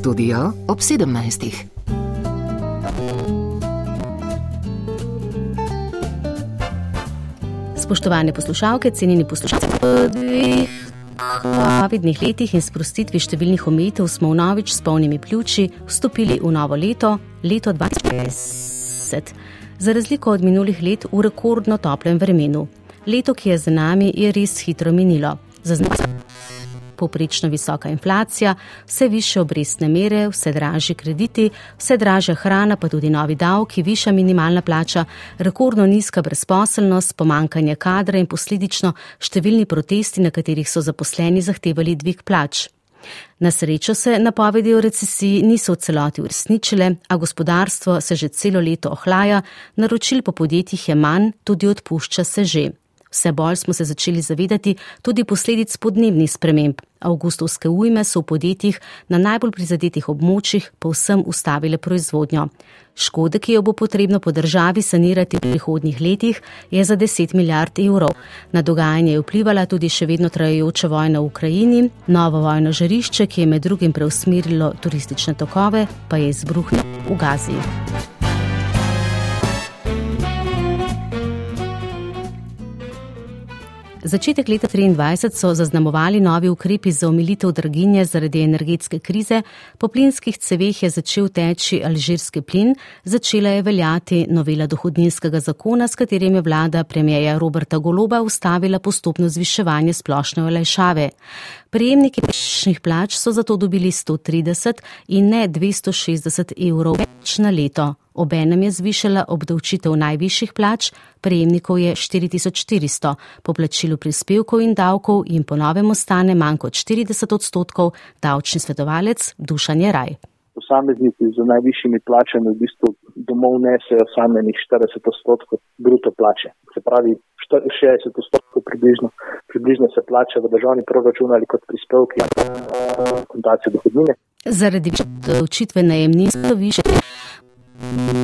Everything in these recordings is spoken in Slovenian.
Studio ob 17. Spoštovane poslušalke, cenjeni poslušalci, po vidnih letih in sprostitvi številnih omejitev smo vnovič s polnimi pljuči vstopili v novo leto, leto 2020. Za razliko od minulih let v rekordno toplem vremenu. Leto, ki je za nami, je res hitro minilo. Zaznamo poprečno visoka inflacija, vse više obrestne mere, vse dražji krediti, vse dražja hrana, pa tudi novi davki, viša minimalna plača, rekordno nizka brezposelnost, pomankanje kadra in posledično številni protesti, na katerih so zaposleni zahtevali dvig plač. Na srečo se napovedi o recesiji niso v celoti uresničile, a gospodarstvo se že celo leto ohlaja, naročil po podjetjih je manj, tudi odpušča se že. Vse bolj smo se začeli zavedati tudi posledic podnebnih sprememb. Augustovske ujme so v podjetjih na najbolj prizadetih območjih povsem ustavile proizvodnjo. Škode, ki jo bo potrebno po državi sanirati v prihodnjih letih, je za 10 milijard evrov. Na dogajanje je vplivala tudi še vedno trajajoča vojna v Ukrajini, novo vojno žarišče, ki je med drugim preusmerilo turistične tokove, pa je izbruhnilo v Gazi. Začetek leta 2023 so zaznamovali novi ukrepi za omilitev draginje zaradi energetske krize, po plinskih ceveh je začel teči alžirski plin, začela je veljati novela dohodninskega zakona, s katerim je vlada premijeja Roberta Goloba ustavila postopno zviševanje splošne olajšave. Prejemniki prejšnjih plač so zato dobili 130 in ne 260 evrov več na leto. Obenem je zvišala obdavčitev najvišjih plač, prejemnikov je 4400, po plačilu prispevkov in davkov jim ponovem ostane manj kot 40 odstotkov, davčni svetovalec Dušan Jeraj. Posamezniki z najvišjimi plačami v bistvu domov nesejo samenih 40 odstotkov bruto plače. Se pravi, 60 odstotkov približno, približno se plača v državni proračun ali kot prispevki ali kontacije dohodnine. Zaradi učitve najemnin so više.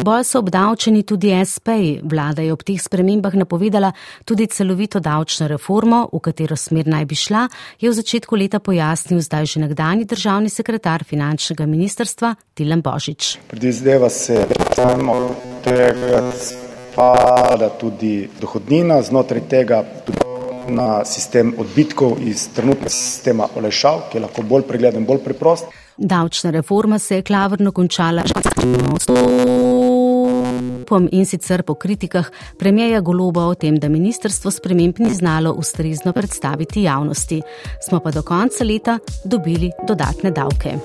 Bolj so obdavčeni tudi SP-ji. Vlada je ob teh spremembah napovedala tudi celovito davčno reformo, v katero smer naj bi šla, je v začetku leta pojasnil zdaj že nekdani državni sekretar finančnega ministrstva Tilen Božič. Predvideva se samo tega, da tudi dohodnina znotraj tega. Na sistem odbitkov iz trenutnega sistema olajšav, ki je lahko bolj pregleden, bolj preprost. Davčna reforma se je klavrno končala in sicer po kritikah premijeja Goloba o tem, da ministrstvo sprememb ni znalo ustrezno predstaviti javnosti. Smo pa do konca leta dobili dodatne davke.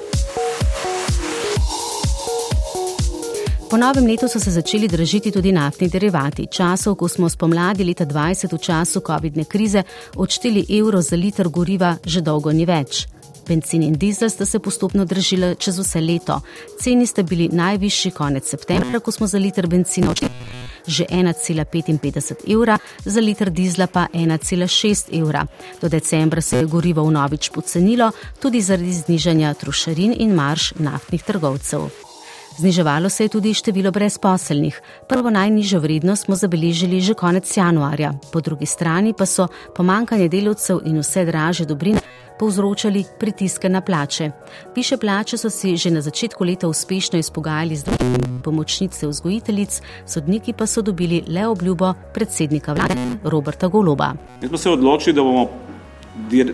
Po novem letu so se začeli dražiti tudi naftni derivati. Časov, ko smo spomladi leta 2020 v času COVID-ne krize odšteli evro za liter goriva, že dolgo ni več. Benzin in dizel sta se postopno dražila čez vse leto. Ceni sta bili najvišji konec septembra, ko smo za liter benzina odšteli že 1,55 evra, za liter dizla pa 1,6 evra. Do decembra se je gorivo vnovič pocenilo, tudi zaradi znižanja trošarin in marš naftnih trgovcev. Zniževalo se je tudi število brezposelnih. Prvo najnižjo vrednost smo zabeležili že konec januarja, po drugi strani pa so pomankanje delavcev in vse draže dobrine povzročali pritiske na plače. Više plače so si že na začetku leta uspešno izpogajali z drugimi pomočnice vzgojiteljic, sodniki pa so dobili le obljubo predsednika vlade Roberta Goloba. Mi smo se odločili, da bomo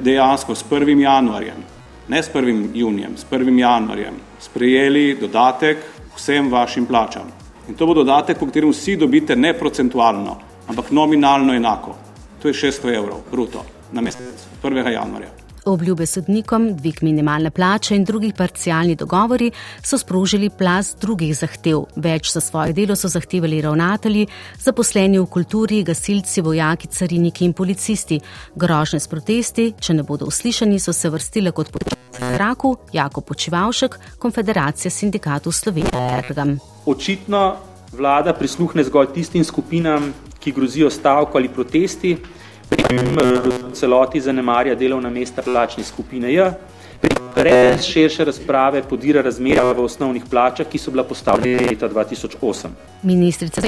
dejansko s 1. januarjem, ne s 1. junijem, s 1. januarjem sprejeli dodatek vsem vašim plačam. In to bo dodatek, po katerem vsi dobite ne procentualno, ampak nominalno enako. To je 600 evrov bruto na mesec, 1. januarja. Obljube sodnikom, dvig minimalne plače in drugih parcialni dogovori so sprožili plas drugih zahtev. Več za svoje delo so zahtevali ravnatelji, zaposleni v kulturi, gasilci, vojaki, cariniki in policisti. Grožne s protesti, če ne bodo uslišani, so se vrstile kot podpisnik Raku, Jako Počivalšek, Konfederacija sindikatov Slovenije. Očitno vlada prisluhne zgolj tistim skupinam, ki grozijo stavko ali protesti v celoti zanemarja delovna mesta plačne skupine J, brez širše razprave podira razmerja v osnovnih plačah, ki so bila postavljena leta 2008. Ministrica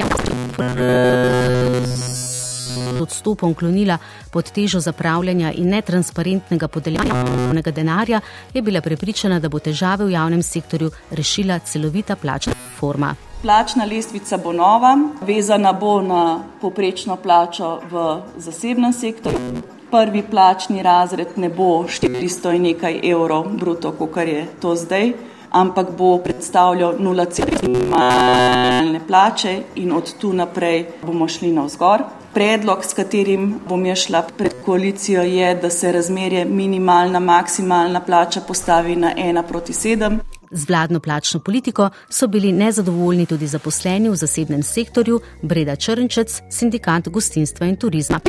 odstopom klonila pod težo zapravljanja in netransparentnega podeljevanja denarja, je bila prepričana, da bo težave v javnem sektorju rešila celovita plačna forma. Plačna lestvica bo nova, vezana bo na poprečno plačo v zasebnem sektorju. Prvi plačni razred ne bo 400 in nekaj evrov bruto, kot je to zdaj, ampak bo predstavljal 0,5 minimalne plače in od tu naprej bomo šli navzgor. Predlog, s katerim bom jaz šla pred koalicijo, je, da se razmerje minimalna, maksimalna plača postavi na 1 proti 7. Z vladno plačno politiko so bili nezadovoljni tudi zaposleni v zasebnem sektorju, Breda Črnčec, sindikat gostinstva in turizma.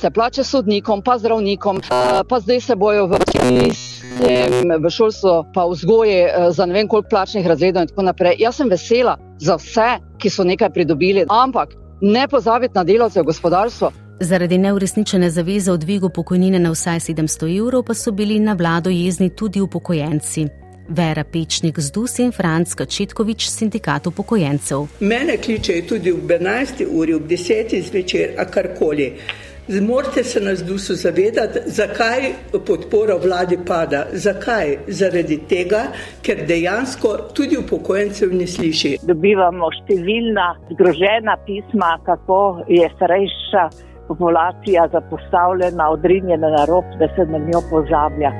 Se plače sodnikom, pa zdravnikom, pa zdaj se bojo v v šolstvu, pa vzgoji za ne vem koliko plačnih razredov in tako naprej. Jaz sem vesela za vse, ki so nekaj pridobili, ampak ne pozabiti na delavce v gospodarstvu. Zaradi neuresničene zaveze o dvigu pokojnine na vsaj 700 evrov pa so bili na vlado jezni tudi upokojenci. Vera Pečnik z Dus in Franc Kačetkovič, sindikat upokojencev. Mene kličejo tudi ob 11. uri, ob 10. zvečer, a karkoli. Morate se nas dusu zavedati, zakaj podpora vladi pada. Zakaj? Zaradi tega, ker dejansko tudi upokojencev ne sliši. Dobivamo številna zgrožena pisma, kako je starejša populacija zapostavljena, odrinjena na rob, da se na njo pozablja.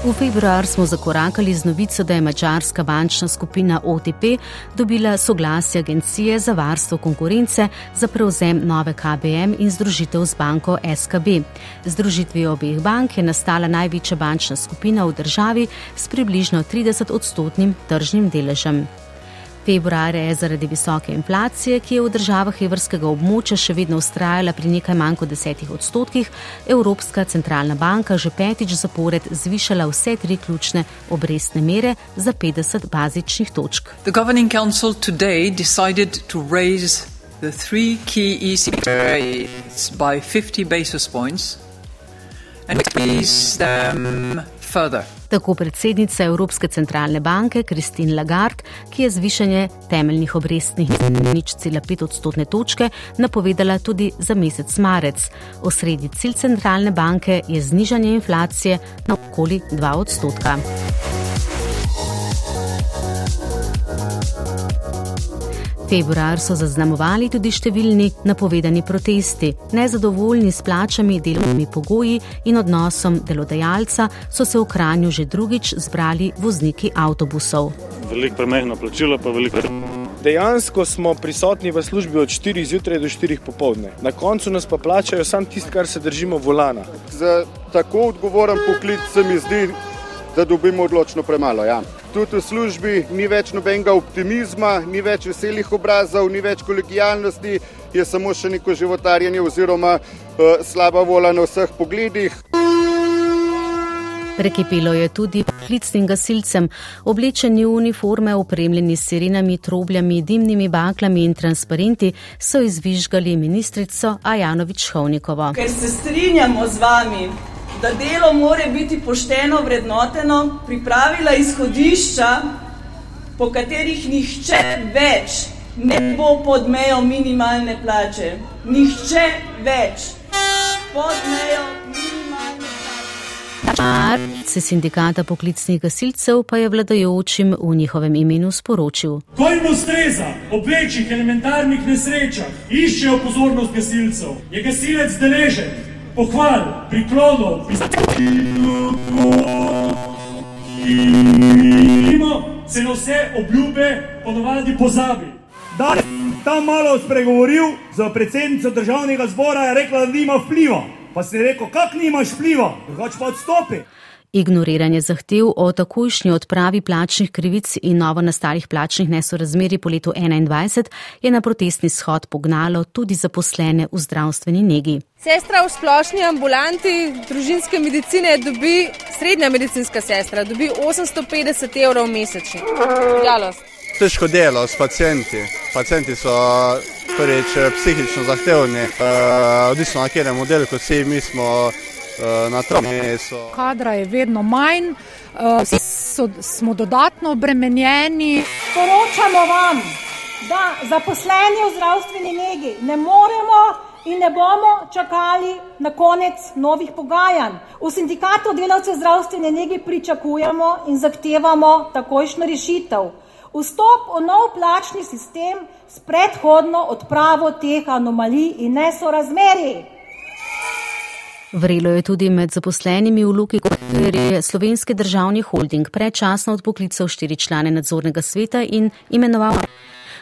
V februar smo zakorakali z novico, da je mačarska bančna skupina OTP dobila soglasje Agencije za varstvo konkurence za prevzem nove KBM in združitev z banko SKB. Združitvijo obeh bank je nastala največja bančna skupina v državi s približno 30 odstotnim tržnim deležem. Februarja je zaradi visoke inflacije, ki je v državah evrskega območja še vedno ustrajala pri nekaj manj kot desetih odstotkih, Evropska centralna banka že petič zapored zvišala vse tri ključne obrestne mere za 50 bazičnih točk. The three key ECB rates by 50 basis points and increase them further. Tako predsednica Evropske centralne banke Kristin Lagarde, ki je zvišanje temeljnih obrestnih nič cela pet odstotne točke napovedala tudi za mesec marec. Osrednji cilj centralne banke je znižanje inflacije na okoli 2 odstotka. Februar so zaznamovali tudi številni napovedani protesti. Nezadovoljni s plačami, delovnimi pogoji in odnosom delodajalca so se v Kranju že drugič zbrali vozniki avtobusov. Veliko premehno plačilo, pa veliko. Dejansko smo prisotni v službi od 4 zjutraj do 4 popovdne. Na koncu nas pa plačajo samo tisto, kar se držimo volana. Za tako odgovoren poklic se mi zdi, da dobimo odločno premalo. Ja. Tudi v službi ni več nobenega optimizma, ni več veselih obrazov, ni več kolegijalnosti, je samo še neko životarjenje oziroma uh, slaba vola na vseh pogledih. Prekipelo je tudi poklicnim gasilcem, oblečeni v uniforme, opremljeni s sirenami, trobljami, dimnimi baklami in transparenti, so izvižgali ministrico Ajanovič Hovnikovo. Ker se strinjamo z vami, da delo more biti pošteno vrednoteno, pripravila izhodišča, po katerih nihče več ne bo pod mejo minimalne plače. Nihče več pod mejo minimalne plače. Se sindikata poklicnih gasilcev pa je vladajočim v njihovem imenu sporočil. Ko jim ustreza ob večjih elementarnih nesrečah, iščejo pozornost gasilcev, je gasilec deležen pohval, priklonov, se na vse obljube ponovadi pozabi. Da je tam malo spregovoril za predsednico državnega zbora, je rekla, da nima vpliva. Pa si rekel, kak nimaš vpliva, drugač pa odstopi. Ignoriranje zahtev o takojšnji odpravi plačnih krivic in novo nastalih plačnih nesorazmeri po letu 2021 je na protestni shod pognalo tudi zaposlene v zdravstveni negi. Sestra v splošni ambulanti družinske medicine dobi, srednja medicinska sestra dobi 850 evrov mesečno. Žalost. Težko delo s pacijenti. Pacijenti so prvič psihično zahtevni, uh, odvisno na katerem modelu, kot si mi smo na tramesu. Kadra je vedno manj, vsi so, smo dodatno obremenjeni. Poročamo vam, da zaposleni v zdravstveni negi ne moremo in ne bomo čakali na konec novih pogajanj. V sindikatu delavcev zdravstvene negi pričakujemo in zahtevamo takojšno rešitev. Vstop v nov plačni sistem s predhodno odpravo teh anomalij in nesorazmerij. Vrelo je tudi med zaposlenimi v Luki, ker je slovenski državni holding predčasno odpoklical štiri člane nadzornega sveta in imenoval.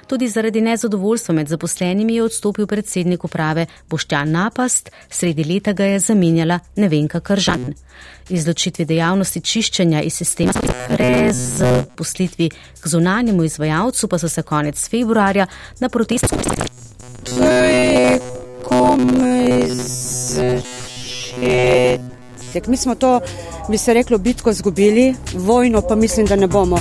Tudi zaradi nezadovoljstva med zaposlenimi je odstopil predsednik uprave Boštjan Napast, sredi leta ga je zamenjala Nevenka Kržan. Izločitvi dejavnosti čiščenja iz sistema brez poslitvi k zunanjemu izvajalcu pa so se konec februarja na protestu. Mi smo to, bi se reklo, bitko zgubili, vojno pa mislim, da ne bomo.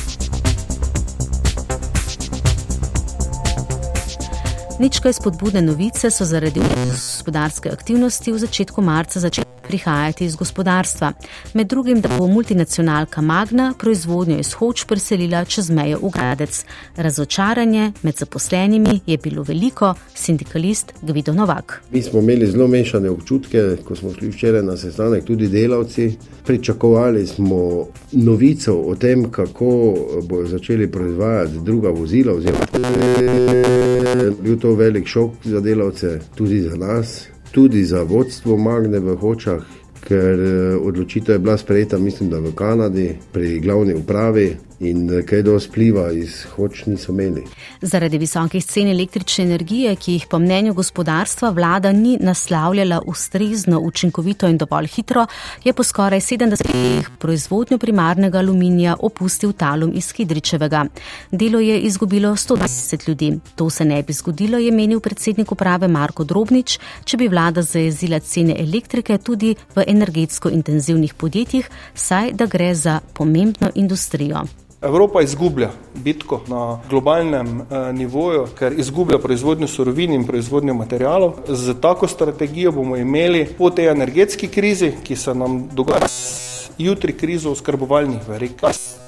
Nič kaj spodbudne novice so zaradi gospodarske aktivnosti v začetku marca začele prihajati iz gospodarstva. Med drugim, da bo multinacionalka Magna proizvodnjo iz Hoč preselila čez mejo v Gradec. Razočaranje med zaposlenimi je bilo veliko, sindikalist Gvido Novak. Mi smo imeli zelo mešane občutke, ko smo šli včeraj na sestanek, tudi delavci. Pričakovali smo novico o tem, kako bodo začeli proizvajati druga vozila. Bil to velik šok za delavce, tudi za nas tudi za vodstvo Magne v Hočah, ker eh, odločitev je bila sprejeta, mislim, da v Kanadi, pri glavni upravi, in eh, kaj do spliva iz hoč niso imeli. Zaradi visokih cen električne energije, ki jih po mnenju gospodarstva vlada ni naslavljala ustrezno, učinkovito in dovolj hitro, je po skoraj 70 letih proizvodnjo primarnega aluminija opustil talum iz Hidričevega. Delo je izgubilo 120 ljudi. To se ne bi zgodilo, je menil predsednik uprave Marko Drobnič, če bi vlada zajezila cene elektrike tudi v energetsko intenzivnih podjetjih, saj da gre za pomembno industrijo. Evropa izgublja bitko na globalnem eh, nivoju, ker izgublja proizvodnjo surovin in proizvodnjo materijalov. Z tako strategijo bomo imeli po tej energetski krizi, ki se nam dogaja, jutri krizo oskrbovalnih verik.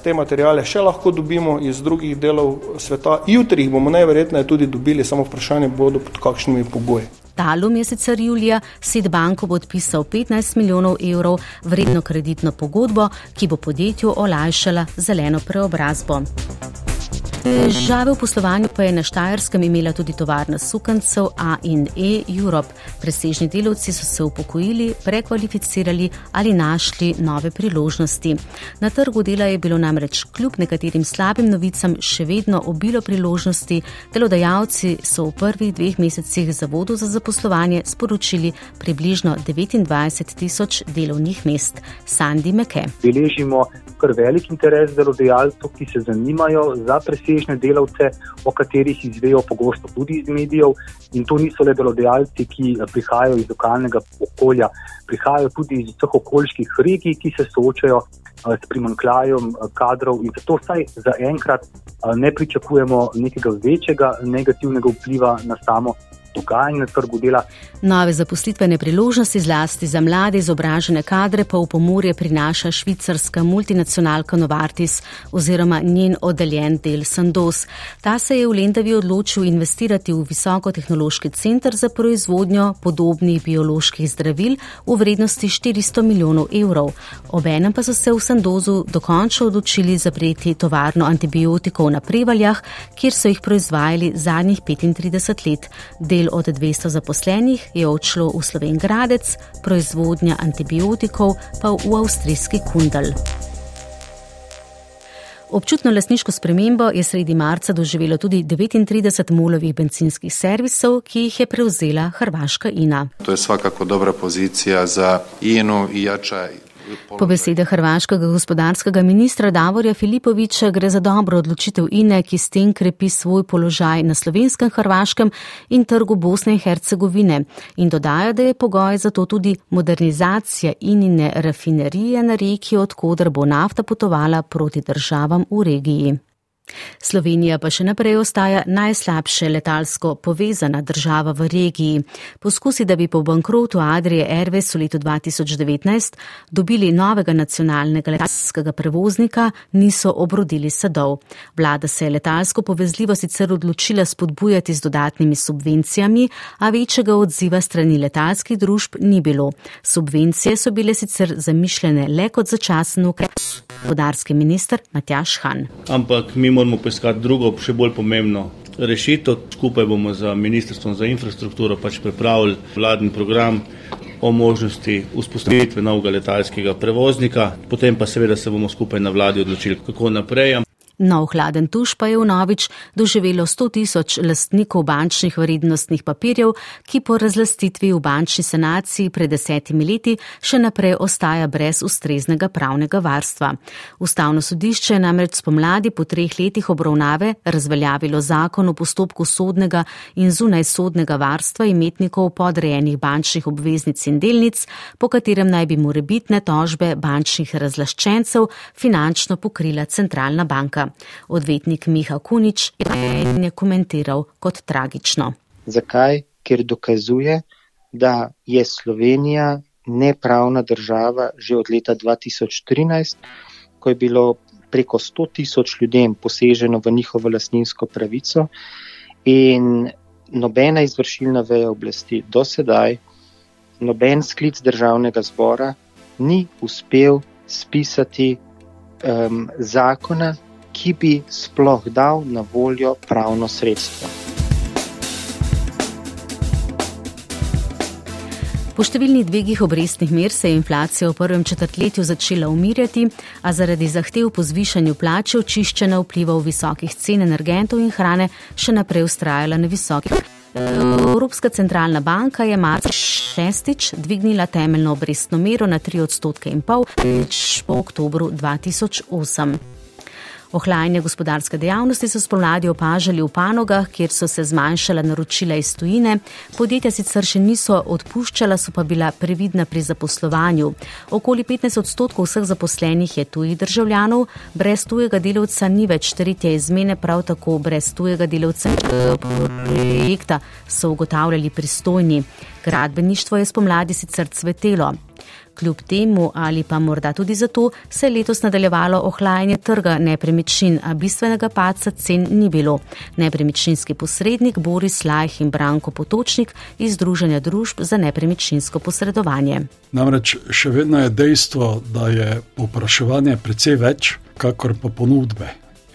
Te materijale še lahko dobimo iz drugih delov sveta, jutri jih bomo najverjetneje tudi dobili, samo vprašanje bodo pod kakšnimi pogoji. Talum je sicer julija Sedbanko podpisal 15 milijonov evrov vredno kreditno pogodbo, ki bo podjetju olajšala zeleno preobrazbo. Težave v poslovanju pa je na Štajerskem imela tudi tovarna sukancev A in E Europe. Presežni delavci so se upokojili, prekvalificirali ali našli nove priložnosti. Na trgu dela je bilo namreč kljub nekaterim slabim novicam še vedno obilo priložnosti. Delodajalci so v prvih dveh mesecih zavodu za zaposlovanje sporočili približno 29 tisoč delovnih mest. Sandi Meke. Beležimo kar velik interes delodajalcev, ki se zanimajo za presežni presežne delavce, o katerih izvejo pogosto tudi iz medijev. In to niso le delodajalci, ki eh, prihajajo iz lokalnega okolja, prihajajo tudi iz vseh okoljskih regij, ki se soočajo eh, s primankljajem eh, kadrov. In zato vsaj zaenkrat ne pričakujemo nekega večjega negativnega vpliva na samo dogajanje na trgu dela. Nove zaposlitvene priložnosti zlasti za mlade izobražene kadre pa v pomorje prinaša švicarska multinacionalka Novartis oziroma njen oddeljen del Sandos. Ta se je v Lendavi odločil investirati v visokotehnološki center za proizvodnjo podobnih bioloških zdravil v vrednosti 400 milijonov evrov. Obenem pa so se v Sandozu dokončno odločili zapreti tovarno antibiotikov na Prevaljah, kjer so jih proizvajali zadnjih 35 let. Del od 200 zaposlenih je odšlo v Sloven Gradec, proizvodnja antibiotikov pa v avstrijski Kundal. Občutno lasniško spremembo je sredi marca doživelo tudi 39 molovih benzinskih servisov, ki jih je prevzela Hrvaška INA. To je svakako dobra pozicija za INU i jača Po besedah hrvaškega gospodarskega ministra Davorja Filipoviča gre za dobro odločitev INE, ki s tem krepi svoj položaj na slovenskem, hrvaškem in trgu Bosne in Hercegovine in dodaja, da je pogoj za to tudi modernizacija ININE rafinerije na reki, odkudar bo nafta potovala proti državam v regiji. Slovenija pa še naprej ostaja najslabše letalsko povezana država v regiji. Poskusi, da bi po bankrotu Adrije Airways v letu 2019 dobili novega nacionalnega letalskega prevoznika, niso obrodili sadov. Vlada se je letalsko povezljivo sicer odločila spodbujati z dodatnimi subvencijami, a večjega odziva strani letalskih družb ni bilo. Subvencije so bile sicer zamišljene le kot začasen ukrep. Vodarski minister Matjaš Han. Ampak mi moramo poiskati drugo, še bolj pomembno rešitev. Skupaj bomo z Ministrstvom za infrastrukturo pač pripravili vladni program o možnosti vzpostavitve novega letalskega prevoznika, potem pa seveda se bomo skupaj na vladi odločili, kako naprej. Nov hladen tuš pa je v Novič doživelo 100 tisoč lastnikov bančnih vrednostnih papirjev, ki po razlastitvi v bančni sanaciji pred desetimi leti še naprej ostaja brez ustreznega pravnega varstva. Ustavno sodišče je namreč spomladi po treh letih obravnave razveljavilo zakon o postopku sodnega in zunaj sodnega varstva imetnikov podrejenih bančnih obveznic in delnic, po katerem naj bi morebitne tožbe bančnih razlaščencev finančno pokrila centralna banka. Odvetnik Miha Kunič je komentiral kot tragično. Zakaj? Ker dokazuje, da je Slovenija nepravna država že od leta 2013, ko je bilo preko 100 tisoč ljudem poseženo v njihovo lasninsko pravico in nobena izvršilna veja oblasti do sedaj, noben sklic državnega zbora ni uspel spisati um, zakona, ki bi sploh dal na voljo pravno sredstvo. Po številnih dvigih obrestnih mer se je inflacija v prvem četrtletju začela umirjati, a zaradi zahtev po zvišanju plače očiščena vplivov visokih cen energentov in hrane še naprej ustrajala na visokih. Evropska centralna banka je marca šestič dvignila temeljno obrestno mero na 3 odstotke in pol, po oktobru 2008. Ohlajanje gospodarske dejavnosti so spomladi opažali v panogah, kjer so se zmanjšala naročila iz tujine. Podjetja sicer še niso odpuščala, so pa bila previdna pri zaposlovanju. Okoli 15 odstotkov vseh zaposlenih je tujih državljanov, brez tujega delavca ni več tretje izmene, prav tako brez tujega delavca projekta so ugotavljali pristojni. Gradbeništvo je spomladi sicer cvetelo. Kljub temu ali pa morda tudi zato se je letos nadaljevalo ohlajanje trga nepremičnin, a bistvenega paca cen ni bilo. Nepremičninski posrednik Boris Lajh in Branko Potočnik iz Združenja družb za nepremičninsko posredovanje. Namreč še vedno je dejstvo, da je popraševanje precej več, kakor pa ponudbe.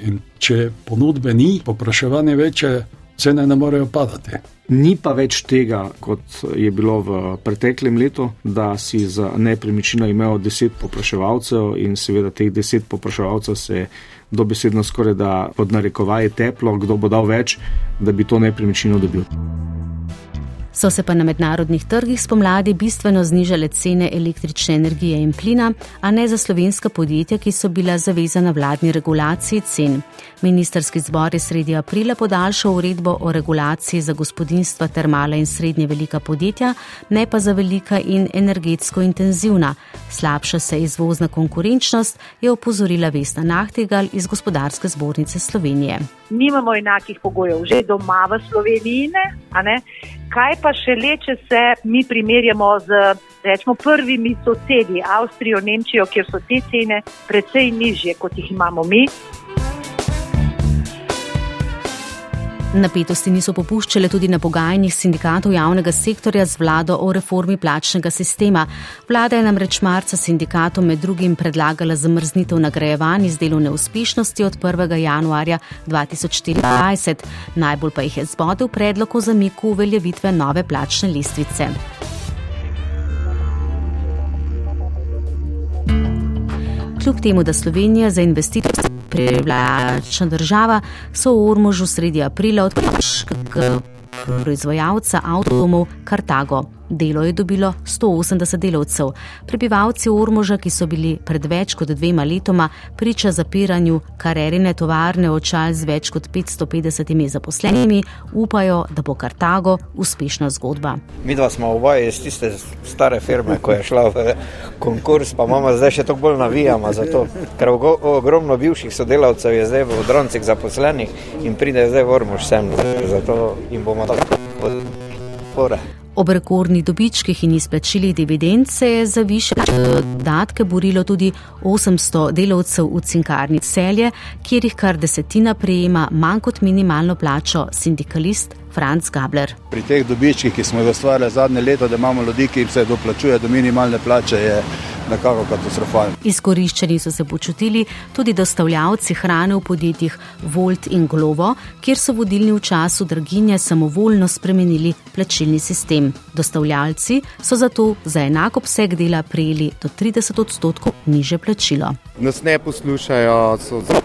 In če ponudbe ni, popraševanje večje, cene ne morejo padati. Ni pa več tega, kot je bilo v preteklem letu, da si za nepremičnino imel deset popraševalcev in seveda teh deset popraševalcev se dobesedno skoraj da pod narekovaje teplo, kdo bo dal več, da bi to nepremičnino dobil. So se pa na mednarodnih trgih spomladi bistveno znižale cene električne energije in plina, a ne za slovenska podjetja, ki so bila zavezana vladni regulaciji cen. Ministerski zbor je sredi aprila podaljšal uredbo o regulaciji za gospodinstva ter mala in srednje velika podjetja, ne pa za velika in energetsko intenzivna. Slabša se izvozna konkurenčnost, je opozorila Vesna Nahtigal iz Gospodarske zbornice Slovenije. Nimamo enakih pogojev, že doma v Sloveniji, ne? Kaj pa šele, če se mi primerjamo z rečemo, prvimi sosedi, Avstrijo, Nemčijo, kjer so te cene precej nižje, kot jih imamo mi. Napetosti niso popuščale tudi na pogajanjih sindikatov javnega sektorja z vlado o reformi plačnega sistema. Vlada je namreč marca sindikatom med drugim predlagala zamrznitev nagrajevanj iz delovne uspešnosti od 1. januarja 2024. Najbolj pa jih je zbodel predlog o zamiku uveljavitve nove plačne listvice. Kljub temu, da Slovenija za investitorje privlačna država, so v Ormožu sredi aprila odprli proizvajalca avtomov Kartago. Delo je dobilo 180 delavcev. Prebivalci Ormoža, ki so bili pred več kot dvema letoma priča zapiranju karerine tovarne očal z več kot 550 zaposlenimi, upajo, da bo Kartago uspešna zgodba. Mi dva smo oboje iz tiste stare firme, ko je šla v konkurs, pa imamo zdaj še toliko bolj navijama za to, ker ogromno bivših sodelavcev je zdaj v odroncih zaposlenih in pride zdaj v Ormož sem, zato jim bomo dali podpore. Ob rekordnih dobičkih in izplačilih dividend se je za više dodatke borilo tudi 800 delavcev v cinkarni celje, kjer jih kar desetina prejema manj kot minimalno plačo sindikalist Franz Gabler. Pri teh dobičkih, ki smo jih ustvarjali zadnje leto, da imamo ljudi, ki jim se doplačuje do minimalne plače, je nekako katastrofalno. Izkoriščeni so se počutili tudi dostavljavci hrane v podjetjih Volt in Glovo, kjer so vodilni v času draginje samovoljno spremenili plačilni sistem. Dostavljalci so zato za enak obseg dela prejeli do 30 odstotkov niže plačilo. Nas ne poslušajo, so zelo.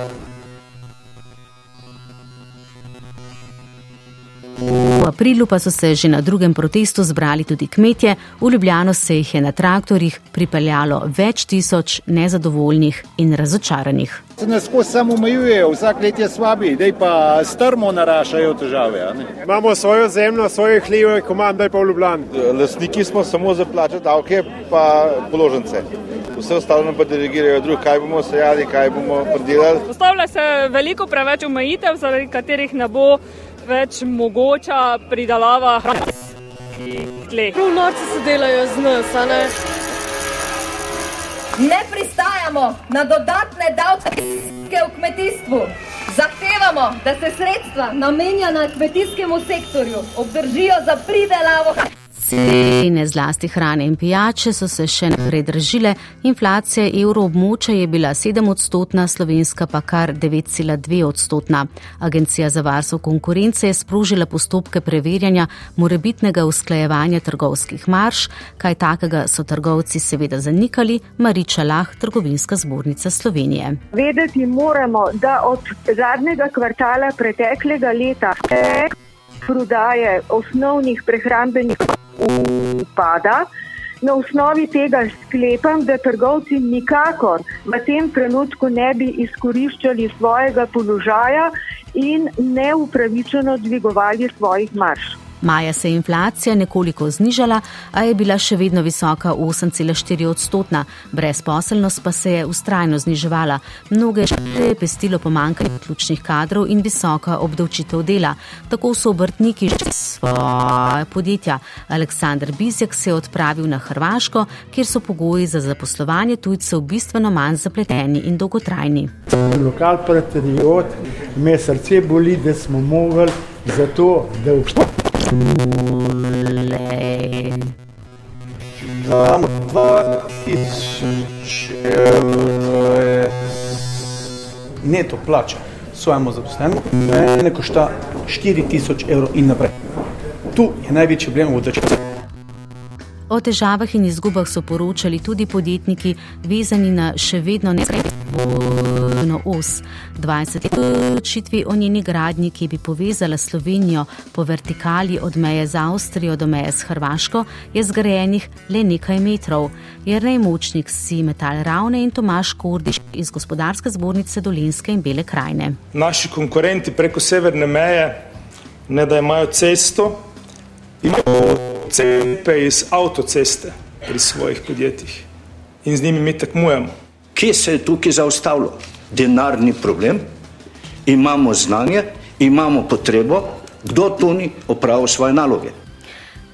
V aprilu pa so se že na drugem protestu zbrali tudi kmetje, v Ljubljano se jih je na traktorjih pripeljalo več tisoč nezadovoljnih in razočaranih. Se nas skozi samo omejujejo, vsak let je slabi, zdaj pa strmo narašajo težave. Imamo svojo zemljo, svoje hleve, komandaj pa v Ljubljani. Lastniki smo samo za plače, davke pa položnice. Vse ostalo nam pa delegirajo drug, kaj bomo sejali, kaj bomo predelali. Postavlja se veliko preveč omejitev, zaradi katerih ne bo več mogoča pridelava hrane. Prav norci se delajo z nas, a ne? Ne pristajamo na dodatne davke v kmetijstvu. Zahtevamo, da se sredstva namenjena kmetijskemu sektorju obdržijo za pridelavo hrane. Cene zlasti hrane in pijače so se še naprej držile, inflacija evroobmoča je bila 7 odstotna, slovenska pa kar 9,2 odstotna. Agencija za varstvo konkurence je sprožila postopke preverjanja morebitnega usklajevanja trgovskih marš, kaj takega so trgovci seveda zanikali, Mariča Lah, trgovinska zbornica Slovenije. Vedeti moramo, da od zadnjega kvartala preteklega leta prodaje osnovnih prehrambenih upada. Na osnovi tega sklepam, da trgovci nikakor v tem trenutku ne bi izkoriščali svojega položaja in neupravičeno dvigovali svojih marš. Maja se je inflacija nekoliko znižala, a je bila še vedno visoka 8,4 odstotna, brezposelnost pa se je ustrajno zniževala. Mnoge je pestilo pomankanje ključnih kadrov in visoka obdavčitev dela. Tako so obrtniki svoje podjetja. Aleksandr Bizjak se je odpravil na Hrvaško, kjer so pogoji za zaposlovanje tujcev bistveno manj zapleteni in dolgotrajni. Lokal patriot, me srce boli, da smo mogli za to, da obstajamo. Dam dva tisoč evrov neto plača svojemu zaposlenemu, ne košta 4000 evrov in naprej. Tu je največji problem v državi. O težavah in izgubah so poročali tudi podjetniki, vezani na še vedno neskrajno os. 20 let odločitvi o njeni gradnji, ki bi povezala Slovenijo po vertikali od meje z Avstrijo do meje s Hrvaško, je zgrajenih le nekaj metrov. Jernej Močnik si metal ravne in Tomaš Kordiš iz gospodarske zbornice Dolenske in Bele krajine. Naši konkurenti preko severne meje, ne da imajo cesto, imajo cepe iz avtoceste pri svojih podjetjih in z njimi mi tekmujemo. Kje se je tukaj zaustavilo? Denarni problem, imamo znanje, imamo potrebo, kdo tu ni opravil svoje naloge.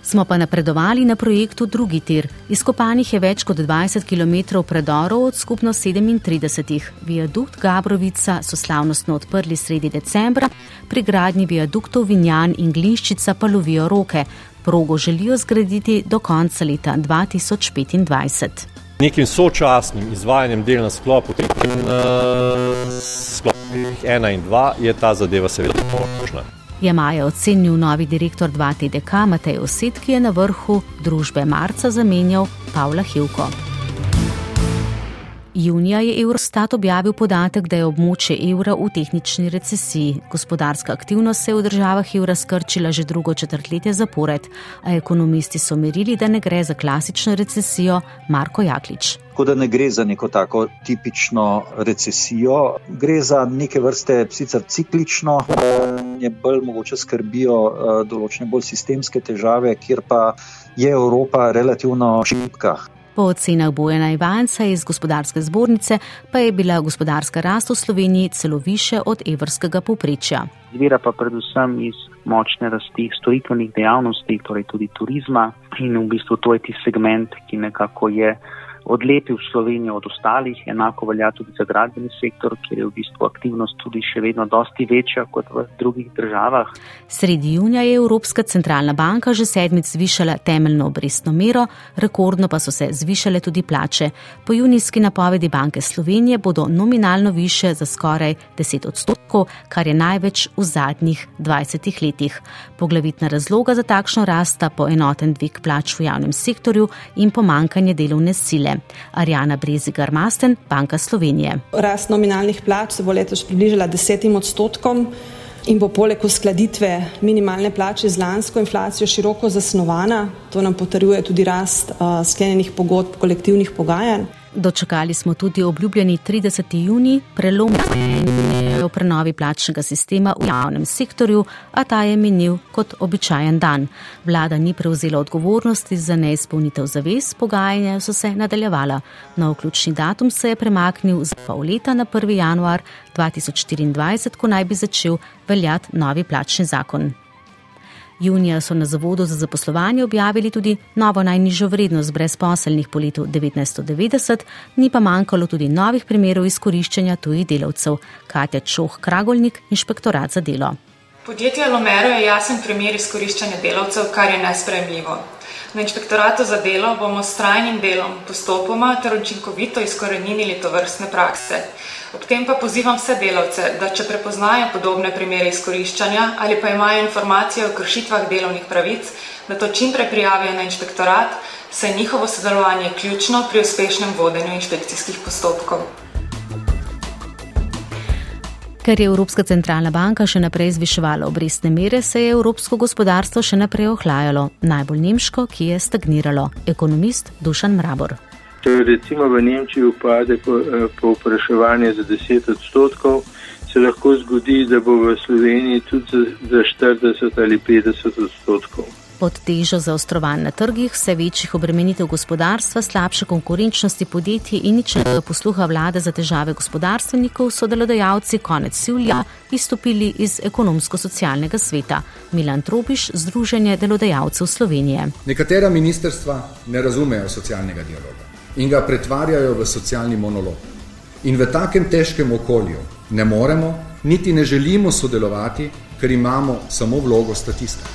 Smo pa napredovali na projektu drugi tir. Izkopanih je več kot 20 km predorov od skupno 37. Viadukt Gabrovica so slavnostno odprli sredi decembra, pri gradnji viaduktov Vinjan in Glinščica pa lovijo roke. Progo želijo zgraditi do konca leta 2025. Nekim sočasnim izvajanjem del na sklopu 1 in 2 je ta zadeva seveda možna. Je Maja ocenil novi direktor 2TDK Matej Oset, ki je na vrhu družbe marca zamenjal Pavla Hivko. Junija je Eurostat objavil podatek, da je območje evra v tehnični recesiji. Gospodarska aktivnost se je v državah evra skrčila že drugo četrtletje zapored, a ekonomisti so merili, da ne gre za klasično recesijo. Marko Jaklič. Tako da ne gre za neko tako tipično recesijo, gre za neke vrste sicer ciklično, je bolj mogoče skrbijo eh, določene bolj sistemske težave, kjer pa je Evropa relativno šibka. Po ocenah Bojena Ivanca iz gospodarske zbornice pa je bila gospodarska rast v Sloveniji celo više od evrskega povprečja. Zvira pa predvsem iz močne rasti storitvenih dejavnosti, torej tudi turizma in v bistvu to je ti segment, ki nekako je odlepil Slovenijo od ostalih, enako velja tudi za gradbeni sektor, kjer je v bistvu aktivnost tudi še vedno dosti večja kot v drugih državah. Sredi junija je Evropska centralna banka že sedmič zvišala temeljno obrestno mero, rekordno pa so se zvišale tudi plače. Po junijski napovedi Banke Slovenije bodo nominalno više za skoraj 10 odstotkov, kar je največ v zadnjih 20 letih. Poglavitna razloga za takšno rasta po enoten dvig plač v javnem sektorju in pomankanje delovne sile. Arjana Brezigar Masten, Banka Slovenije. Rast nominalnih plač se bo letos približala desetim odstotkom in bo poleg uskladitve minimalne plače z lansko inflacijo široko zasnovana. To nam potrjuje tudi rast uh, sklenjenih pogodb kolektivnih pogajanj. Dočakali smo tudi obljubljeni 30. juni, prelom v prenovi plačnega sistema v javnem sektorju, a ta je minil kot običajen dan. Vlada ni prevzela odgovornosti za neizpolnitev zavez, pogajanja so se nadaljevala. Na vključni datum se je premaknil za pol leta na 1. januar 2024, ko naj bi začel veljati novi plačni zakon. Junija so na Zavodu za zaposlovanje objavili tudi novo najnižjo vrednost brezposelnih po letu 1990, ni pa manjkalo tudi novih primerov izkoriščanja tujih delavcev. Katja Čoh Kragolnik, inšpektorat za delo. Podjetje Lomero je jasen primer izkoriščanja delavcev, kar je nespremljivo. Na inšpektoratu za delo bomo s trajnim delom postopoma ter učinkovito izkorenili to vrstne prakse. Ob tem pa pozivam vse delavce, da če prepoznajo podobne primere izkoriščanja ali pa imajo informacije o kršitvah delovnih pravic, da to čim prej prijavijo na inšpektorat, saj njihovo sodelovanje je ključno pri uspešnem vodenju inšpekcijskih postopkov. Ker je Evropska centralna banka še naprej zviševala obrestne mere, se je evropsko gospodarstvo še naprej ohlajalo, najbolj nemško, ki je stagniralo. Ekonomist Dušan Mrabor. Če recimo v Nemčiji upade povpraševanje po za 10 odstotkov, se lahko zgodi, da bo v Sloveniji tudi za 40 ali 50 odstotkov. Pod težo zaostrovanj na trgih, vse večjih obremenitev gospodarstva, slabše konkurenčnosti podjetij in ničnega posluha vlade za težave gospodarstvenikov so delodajalci konec julija izstopili iz ekonomsko-socialnega sveta. Milan Trobiš, Združenje delodajalcev Slovenije. Nekatera ministerstva ne razumejo socialnega dialoga in ga pretvarjajo v socialni monolog. In v takem težkem okolju ne moremo, niti ne želimo sodelovati, ker imamo samo vlogo statista.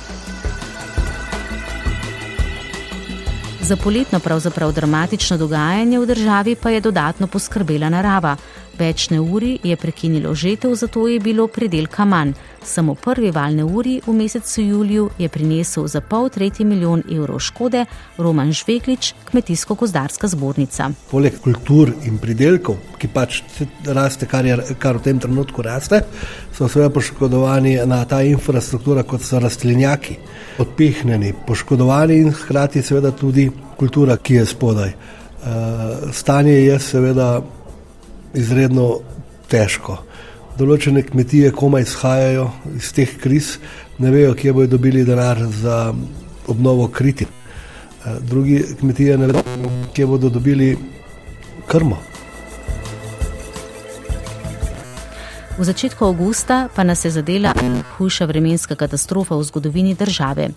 Za poletno pravzaprav dramatično dogajanje v državi pa je dodatno poskrbela narava. Več neuri je prekinilo žetev, zato je bilo pridelka manj. Samo prvi val neuri v mesecu juliju je prinesel za pol tretji milijon evrov škode Roman Žveklič, kmetijsko-gozdarska zbornica. Poleg kultur in pridelkov, ki pač raste, kar, je, kar v tem trenutku raste, so seveda poškodovani na ta infrastruktura, kot so rastlinjaki odpihnjeni, poškodovani in hkrati seveda tudi kultura, ki je spodaj. Eh, stanje je seveda izredno težko. Določene kmetije komaj izhajajo iz teh kriz, ne vejo, kje bodo dobili denar za obnovo kriti. Eh, drugi kmetije ne vedo, kje bodo dobili krmo. V začetku avgusta pa nas je zadela hujša vremenska katastrofa v zgodovini države.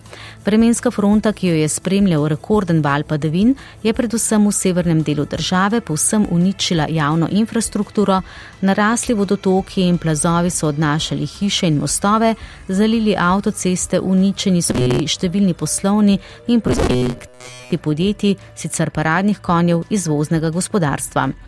Vremenska fronta, ki jo je spremljal rekorden val padavin, je predvsem v severnem delu države povsem uničila javno infrastrukturo, narasli vodotoki in plazovi so odnašali hiše in mostove, zalili avtoceste, uničeni so bili številni poslovni in projekti podjetij, sicer paradnih konjev izvoznega gospodarstva.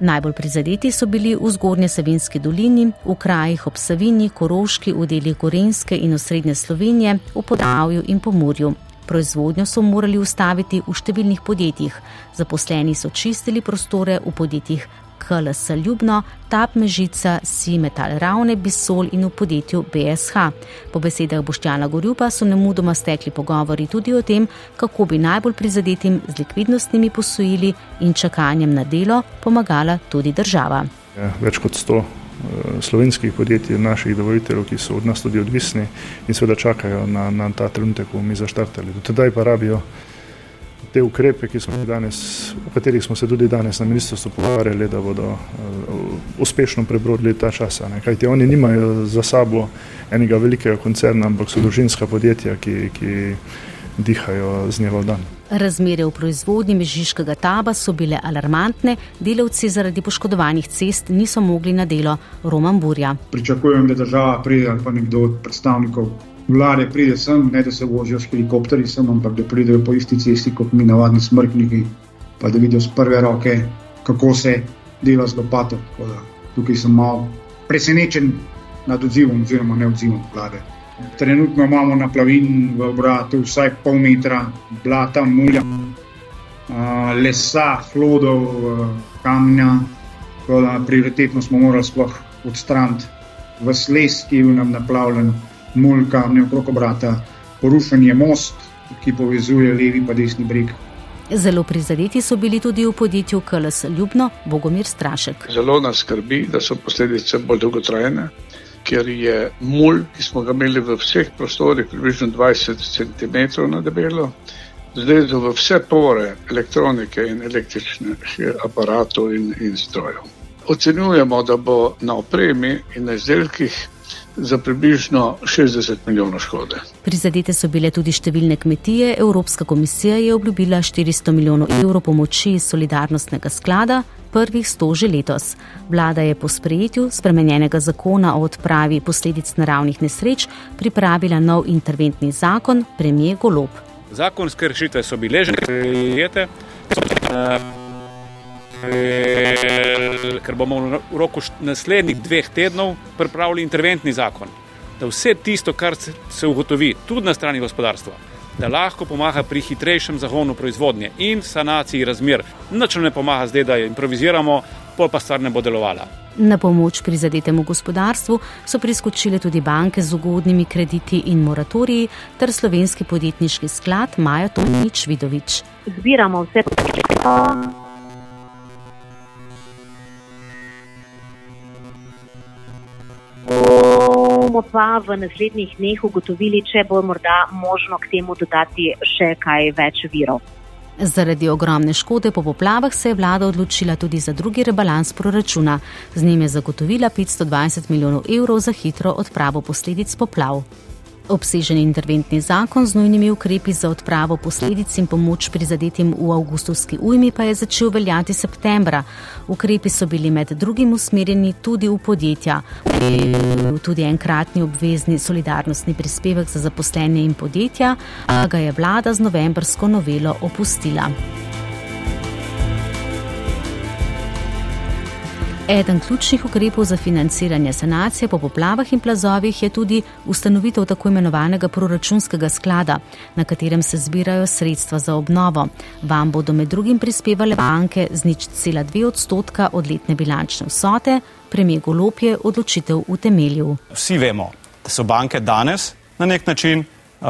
Najbolj prizadeti so bili v zgornje Savinski dolini, v krajih ob Savini, Koroški, v delih Gorenske in osrednje Slovenije, v Podavju in Pomorju. Proizvodnjo so morali ustaviti v številnih podjetjih. Zaposleni so čistili prostore v podjetjih KLS Ljubno, Tap Mežica, Simetal Ravne, Bisol in v podjetju BSH. Po besedah Boštjana Gorjupa so nemudoma stekli pogovori tudi o tem, kako bi najbolj prizadetim z likvidnostnimi posojili in čakanjem na delo pomagala tudi država. Ja, več kot sto eh, slovenskih podjetij, naših dobaviteljev, ki so od nas tudi odvisni in seveda čakajo na, na ta trenutek, ko bomo mi zaštartali. Do tedaj pa rabijo te ukrepe, danes, o katerih smo se tudi danes na ministrstvu pogovarjali, da bodo uh, uspešno prebrodili ta čas. Kajti oni nimajo za sabo enega velikega koncerna, ampak so družinska podjetja, ki, ki dihajo z dneva v dan. Razmere v proizvodnji mežiškega taba so bile alarmantne, delavci zaradi poškodovanih cest niso mogli na delo Roman Burja. Pričakujem, da država pride ali pa nekdo od predstavnikov vlade pride sem, ne da se vozijo s helikopterji sem, ampak da pridejo po isti cesti kot mi, navadni smrtniki, pa da vidijo z prve roke, kako se dela z lopato. Tukaj sem malo presenečen nad odzivom, oziroma ne odzivom vlade. Trenutno imamo na plavini v obratu vsaj pol metra blata, mulja, lesa, hlodov, kamna. Prioritetno smo morali sploh odstraniti v sles, ki je bil nam naplavljen mulj kamne okrog obrata, porušen je most, ki povezuje levi in desni breg. Zelo prizadeti so bili tudi v podjetju KLS Ljubno, Bogomir Strašek. Zelo nas skrbi, da so posledice bolj dolgotrajne, ker je mulj, ki smo ga imeli v vseh prostorih, približno 20 cm na debelo, zdaj so v vse pore elektronike in električnih aparatov in, in strojev. Ocenjujemo, da bo na opremi in na izdelkih za približno 60 milijonov škode. Prizadete so bile tudi številne kmetije. Evropska komisija je obljubila 400 milijonov evrov pomoči iz solidarnostnega sklada, prvih 100 že letos. Vlada je po sprejetju spremenjenega zakona o odpravi posledic naravnih nesreč pripravila nov interventni zakon, premije Golob. Zakonske rešitve so bile že sprejete. Ker bomo v roku naslednjih dveh tednov pripravili interventni zakon, da vse tisto, kar se ugotovi tudi na strani gospodarstva, da lahko pomaga pri hitrejšem zagonu proizvodnje in sanaciji razmer. Nič ne pomaga zdaj, da improviziramo, pol pa stvar ne bo delovala. Na pomoč prizadetemu gospodarstvu so priskočile tudi banke z ugodnimi krediti in moratoriji ter slovenski podjetniški sklad Maja Tomič Vidovič. Zbiramo vse podatke. Bomo pa v naslednjih dneh ugotovili, če bo morda možno k temu dodati še kaj več virov. Zaradi ogromne škode po poplavah se je vlada odločila tudi za drugi rebalans proračuna. Z njim je zagotovila 520 milijonov evrov za hitro odpravo posledic poplav. Obsežen interventni zakon z nujnimi ukrepi za odpravo posledic in pomoč prizadetim v avgustovski ujmi pa je začel veljati septembra. Ukrepi so bili med drugim usmerjeni tudi v podjetja. Tudi enkratni obvezni solidarnostni prispevek za zaposlene in podjetja, a ga je vlada z novembrsko novelo opustila. Eden ključnih ukrepov za financiranje sanacije po poplavah in plazovih je tudi ustanovitev tako imenovanega proračunskega sklada, na katerem se zbirajo sredstva za obnovo. Vam bodo med drugim prispevale banke z nič cela dve odstotka od letne bilančne vsote, premije Golopje odločitev v temelju. Vsi vemo, da so banke danes na nek način uh,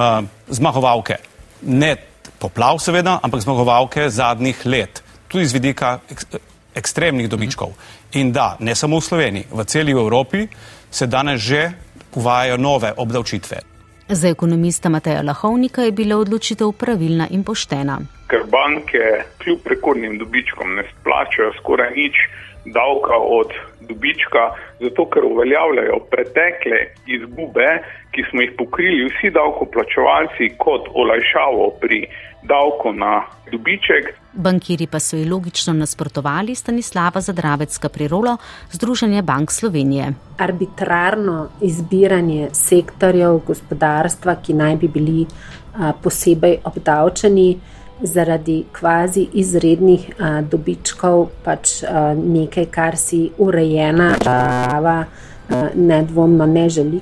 zmagovalke. Ne poplav, seveda, ampak zmagovalke zadnjih let, tudi z vidika ekstremnih dobičkov. In da, ne samo v Sloveniji, v celi Evropi se danes že uvajajo nove obdavčitve. Za ekonomista Mateja Lahovnika je bila odločitev pravilna in poštena. Ker banke kljub rekordnim dobičkom ne splačajo skoraj nič davka od dobička, zato ker uveljavljajo pretekle izgube, ki smo jih pokrili vsi davkoplačevalci kot olajšavo pri davku na dobiček. Bankiri pa so ji logično nasprotovali Stanislava Zadravecka prirolo Združenje bank Slovenije. Arbitrarno izbiranje sektorjev gospodarstva, ki naj bi bili a, posebej obdavčeni zaradi kvazi izrednih a, dobičkov, pač a, nekaj, kar si urejena država nedvomno ne želi.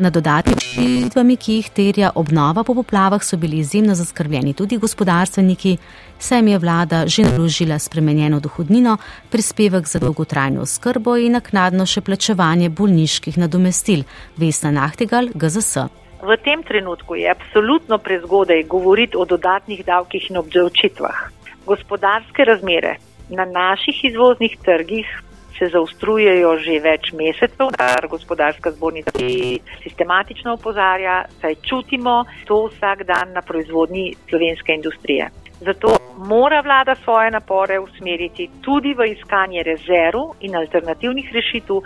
Na dodatnimi, ki jih terja obnova po poplavah, so bili izjemno zaskrbljeni tudi gospodarstveniki, saj jim je vlada že naložila spremenjeno dohodnino, prispevek za dolgotrajno oskrbo in naknadno še plačevanje bolniških nadomestil. Vesna Nahtegal, GZS. V tem trenutku je absolutno prezgodaj govoriti o dodatnih davkih in obdavčitvah. Gospodarske razmere na naših izvoznih trgih se zaostrujejo že več mesecev, kar gospodarska zbornica sistematično opozarja, saj čutimo to vsak dan na proizvodnji slovenske industrije. Zato mora vlada svoje napore usmeriti tudi v iskanje rezerv in alternativnih rešitev,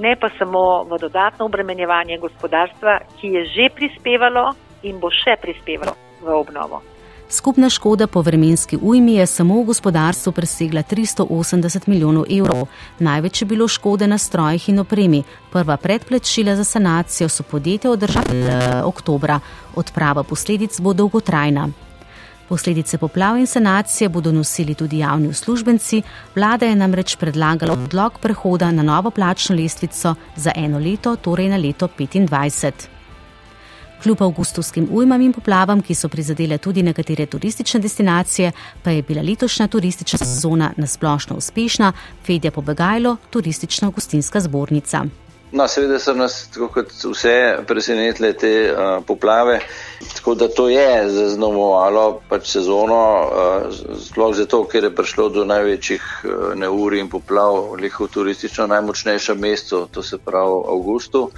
ne pa samo v dodatno obremenjevanje gospodarstva, ki je že prispevalo in bo še prispevalo v obnovo. Skupna škoda po vremenski ujmi je samo v gospodarstvu presegla 380 milijonov evrov. Največ je bilo škode na strojih in opremi. Prva predplačila za sanacijo so podjetja održali oktobra. Odprava posledic bo dolgotrajna. Posledice poplav in sanacije bodo nosili tudi javni uslužbenci. Vlada je namreč predlagala odlog prehoda na novo plačno lestvico za eno leto, torej na leto 2025. Kljub avgustovskim ujmam in poplavam, ki so prizadele tudi nekatere turistične destinacije, pa je bila letošnja turistična sezona nasplošno uspešna, Fedja Pobegajlo, turistična gostinska zbornica. No, seveda so nas, tako kot vse, presenetile te uh, poplave, tako da to je zaznamovalo pač sezono, uh, sploh zato, ker je prišlo do največjih uh, neuri in poplav v turistično najmočnejšem mestu, to se pravi. Uh,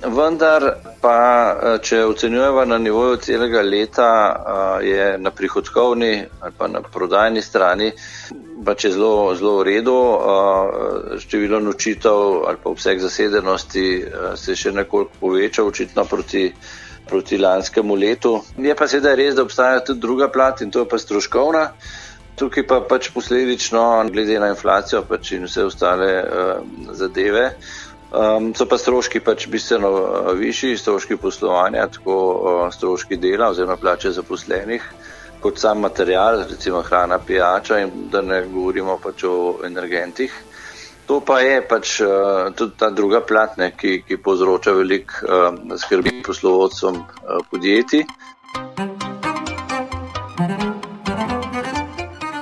Vendar pa, eh, če ocenjujemo na nivoju celega leta, eh, je na prihodkovni ali pa na prodajni strani pač zelo, zelo v redu. Eh, število nočitev ali pa obseg zasedenosti se je še nekoliko povečal, očitno proti, proti lanskemu letu. Je pa seveda res, da obstaja tudi druga plat in to je pa stroškovna. Tukaj pa pač posledično, glede na inflacijo pač in vse ostale uh, zadeve, Um, so pa stroški pač bistveno uh, višji, stroški poslovanja, tako uh, stroški dela oziroma plače zaposlenih, kot sam material, recimo hrana, pijača in da ne govorimo pač o energentih. To pa je pač uh, tudi ta druga platne, ki, ki povzroča velik uh, skrbi poslovodcom uh, podjetij.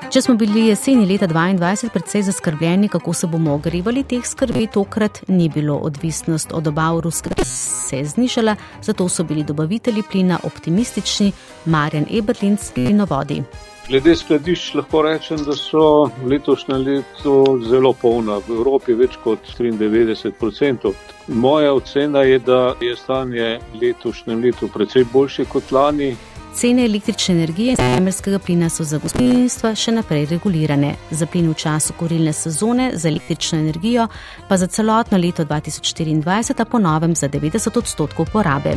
Če smo bili jeseni leta 2022 precej zaskrbljeni, kako se bomo ogrevali, teh skrbi tokrat ni bilo. Odvisnost od dobav ruske se je znižala, zato so bili dobavitelji plina optimistični, Marjan Eberlinski in Novodi. Glede skladišč lahko rečem, da so letošnje leto zelo polna, v Evropi več kot 93%. Moja ocena je, da je stanje letošnjem letu precej boljše kot lani, Cene električne energije in zemeljskega plina so za gospodinstva še naprej regulirane. Za plin v času korilne sezone, za električno energijo pa za celotno leto 2024, a ponovem za 90 odstotkov porabe.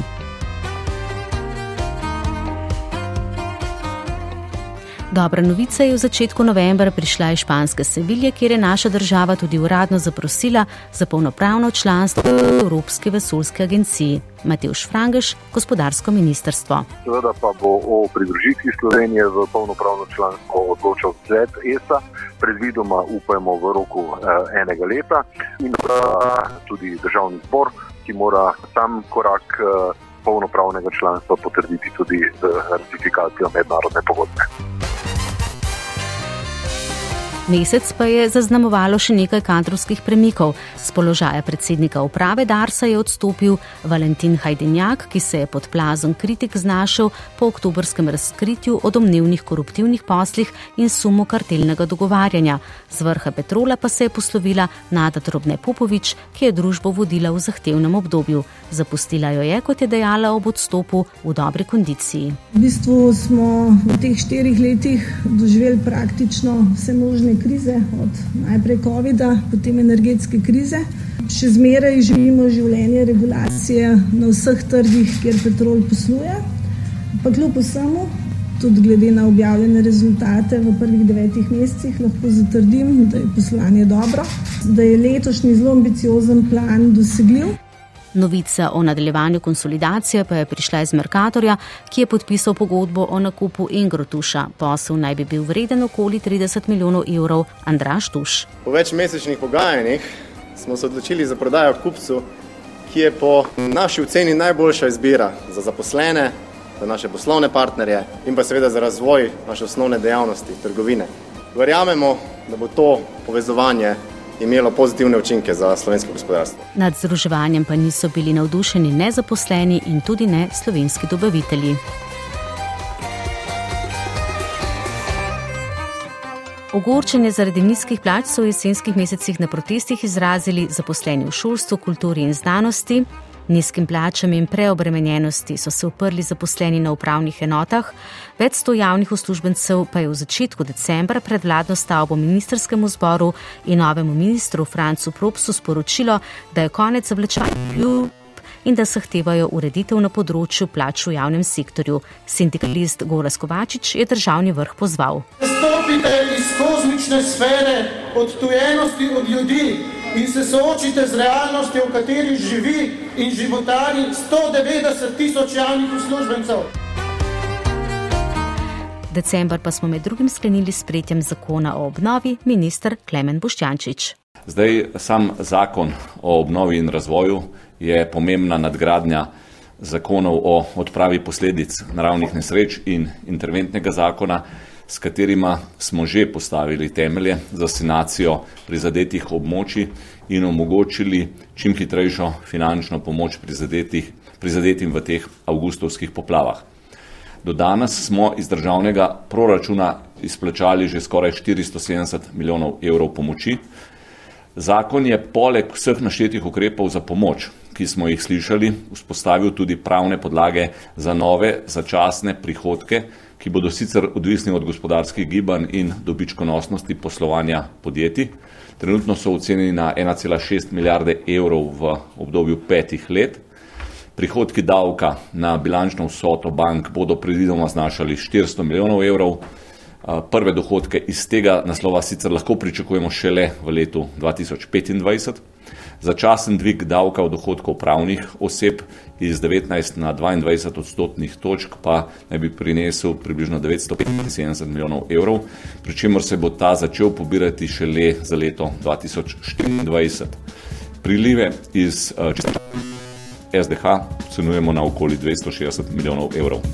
Dobra novica je v začetku novembra prišla iz španske Sevilje, kjer je naša država tudi uradno zaprosila za polnopravno članstvo v Evropski vesoljski agenciji. Matejš Frangeš, gospodarsko ministrstvo. Seveda pa bo o pridružitvi Slovenije v polnopravno članstvo odločal svet ESA, predvidoma upajmo v roku eh, enega leta in pa tudi državni zbor, ki mora sam korak eh, polnopravnega članstva potrditi tudi z ratifikacijo mednarodne pogodbe. Mesec pa je zaznamovalo še nekaj kadrovskih premikov. Z položaja predsednika uprave Darsa je odstopil Valentin Hajdenjak, ki se je pod plazom kritik znašel po oktobrskem razkritju o domnevnih koruptivnih poslih in sumu kartelnega dogovarjanja. Z vrha Petrola pa se je poslovila Nada Drobne Popovič, ki je družbo vodila v zahtevnem obdobju. Zapustila jo je, kot je dejala ob odstopu, v dobri kondiciji. V bistvu smo v teh štirih letih doživeli praktično vse možne krize, od najprej COVID-a, potem energetske krize. Še zmeraj živimo življenje regulacije na vseh trgih, kjer petrol posluje. Pa kljub vsemu, tudi glede na objavljene rezultate v prvih devetih mesecih, lahko zatrdim, da je poslovanje dobro, da je letošnji zelo ambiciozen plan dosegljiv. Novica o nadaljevanju konsolidacije pa je prišla iz Merkatorja, ki je podpisal pogodbo o nakupu Ingrotuša. Posel naj bi bil vreden okoli 30 milijonov evrov. Andraš Tuš. Po večmesečnih pogajanjih smo se odločili za prodajo kupcu, ki je po naši oceni najboljša izbira za zaposlene, za naše poslovne partnerje in pa seveda za razvoj naše osnovne dejavnosti, trgovine. Verjamemo, da bo to povezovanje imelo pozitivne učinke za slovensko gospodarstvo. Nad združevanjem pa niso bili navdušeni ne zaposleni in tudi ne slovenski dobavitelji. Ogorčenje zaradi nizkih plač so v jesenskih mesecih na protestih izrazili zaposleni v šolstvu, kulturi in znanosti. Nizkim plačam in preobremenjenosti so se uprli zaposleni na upravnih enotah, več sto javnih uslužbencev pa je v začetku decembra pred vladno stavbo ministerskemu zboru in novemu ministru Francu Propsu sporočilo, da je konec zavlečanja in da zahtevajo ureditev na področju plač v javnem sektorju. Sindikalist Goras Kovačič je državni vrh pozval. Stopite iz kozmične sfere odtujenosti od ljudi in se soočite z realnostjo, v kateri živi in životari 190 tisoč javnih uslužbencev. December pa smo med drugim sklenili s prijetjem zakona o obnovi, minister Klemen Boštjančič. Zdaj sam zakon o obnovi in razvoju je pomembna nadgradnja zakonov o odpravi posledic naravnih nesreč in interventnega zakona, s katerima smo že postavili temelje za sanacijo prizadetih območij in omogočili čim hitrejšo finančno pomoč prizadetim v teh avgustovskih poplavah. Do danes smo iz državnega proračuna izplačali že skoraj 470 milijonov evrov pomoči. Zakon je poleg vseh naštetih ukrepov za pomoč, ki smo jih slišali, vzpostavil tudi pravne podlage za nove začasne prihodke, ki bodo sicer odvisni od gospodarskih gibanj in dobičkonosnosti poslovanja podjetij. Trenutno so ocenjeni na 1,6 milijarde evrov v obdobju petih let. Prihodki davka na bilančno vsoto bank bodo predvidoma znašali 400 milijonov evrov. Prve dohodke iz tega naslova sicer lahko pričakujemo šele v letu 2025. Začasen dvig davka od dohodkov pravnih oseb iz 19 na 22 odstotnih točk pa naj bi prinesel približno 975 milijonov evrov, pri čemer se bo ta začel pobirati šele za leto 2024. Prilive iz uh, SDH cenujemo na okoli 260 milijonov evrov.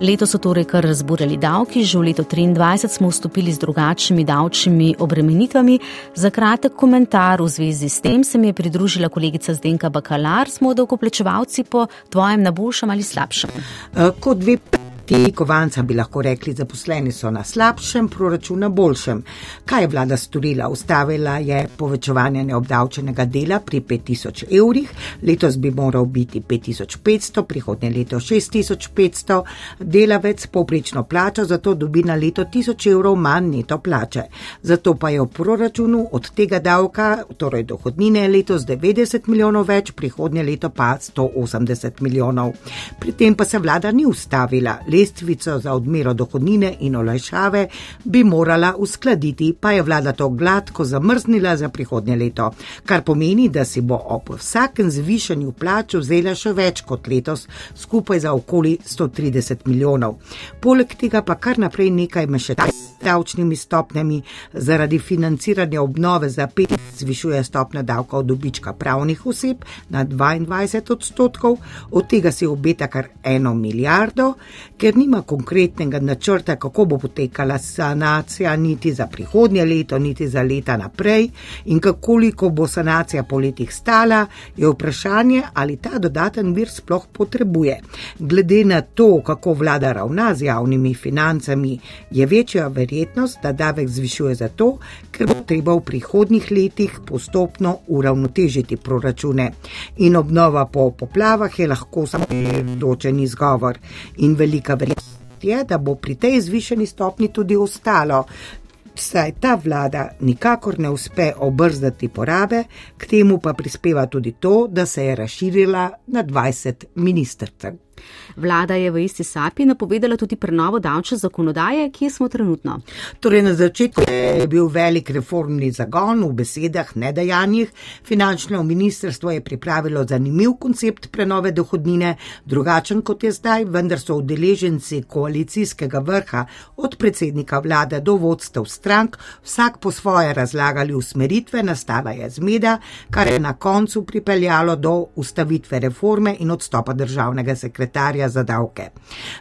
Leto so torej kar razburjali davki, že v leto 2023 smo vstopili z drugačnimi davčnimi obremenitvami. Za kratek komentar v zvezi s tem se mi je pridružila kolegica Zdenka Bakalar, smo davkoplačevalci po tvojem na boljšem ali slabšem. Uh, kot dve Ti kovanca bi lahko rekli, zaposleni so na slabšem, proračun na boljšem. Kaj je vlada storila? Ustavila je povečevanje neobdavčenega dela pri 5000 evrih, letos bi moral biti 5500, prihodnje leto 6500, delavec poprečno plača, zato dobi na leto 1000 evrov manj neto plače. Zato pa je v proračunu od tega davka, torej dohodnine, letos 90 milijonov več, prihodnje leto pa 180 milijonov. Pri tem pa se vlada ni ustavila lestvico za odmero dohodnine in olajšave bi morala uskladiti, pa je vlada to gladko zamrznila za prihodnje leto, kar pomeni, da si bo ob vsakem zvišanju plač vzela še več kot letos, skupaj za okoli 130 milijonov. Poleg tega pa kar naprej nekaj mešetaj s davčnimi stopnjami zaradi financiranja obnove za pet zvišuje stopnja davka od dobička pravnih oseb na 22 odstotkov, od tega si obeta kar eno milijardo, ker nima konkretnega načrta, kako bo potekala sanacija niti za prihodnje leto, niti za leta naprej in koliko bo sanacija po letih stala, je vprašanje, ali ta dodaten vir sploh potrebuje. Glede na to, kako vlada ravna z javnimi financami, je večja verjetnost, da davek zvišuje zato, ker bo treba v prihodnjih letih postopno uravnotežiti proračune. In obnova po poplavah je lahko samo določen izgovor in velika verjetnost je, da bo pri tej zvišeni stopni tudi ostalo. Saj ta vlada nikakor ne uspe obrzdati porabe, k temu pa prispeva tudi to, da se je razširila na 20 ministrstv. Vlada je v isti sapi napovedala tudi prenovo davčne zakonodaje, kje smo trenutno. Torej, na začetku je bil velik reformni zagon v besedah, ne dejanjih. Finančno ministrstvo je pripravilo zanimiv koncept prenove dohodnine, drugačen kot je zdaj, vendar so udeleženci koalicijskega vrha od predsednika vlade do vodstev strank vsak po svoje razlagali usmeritve, nastala je zmeda, kar je na koncu pripeljalo do ustavitve reforme in odstopa državnega sekretarja za davke.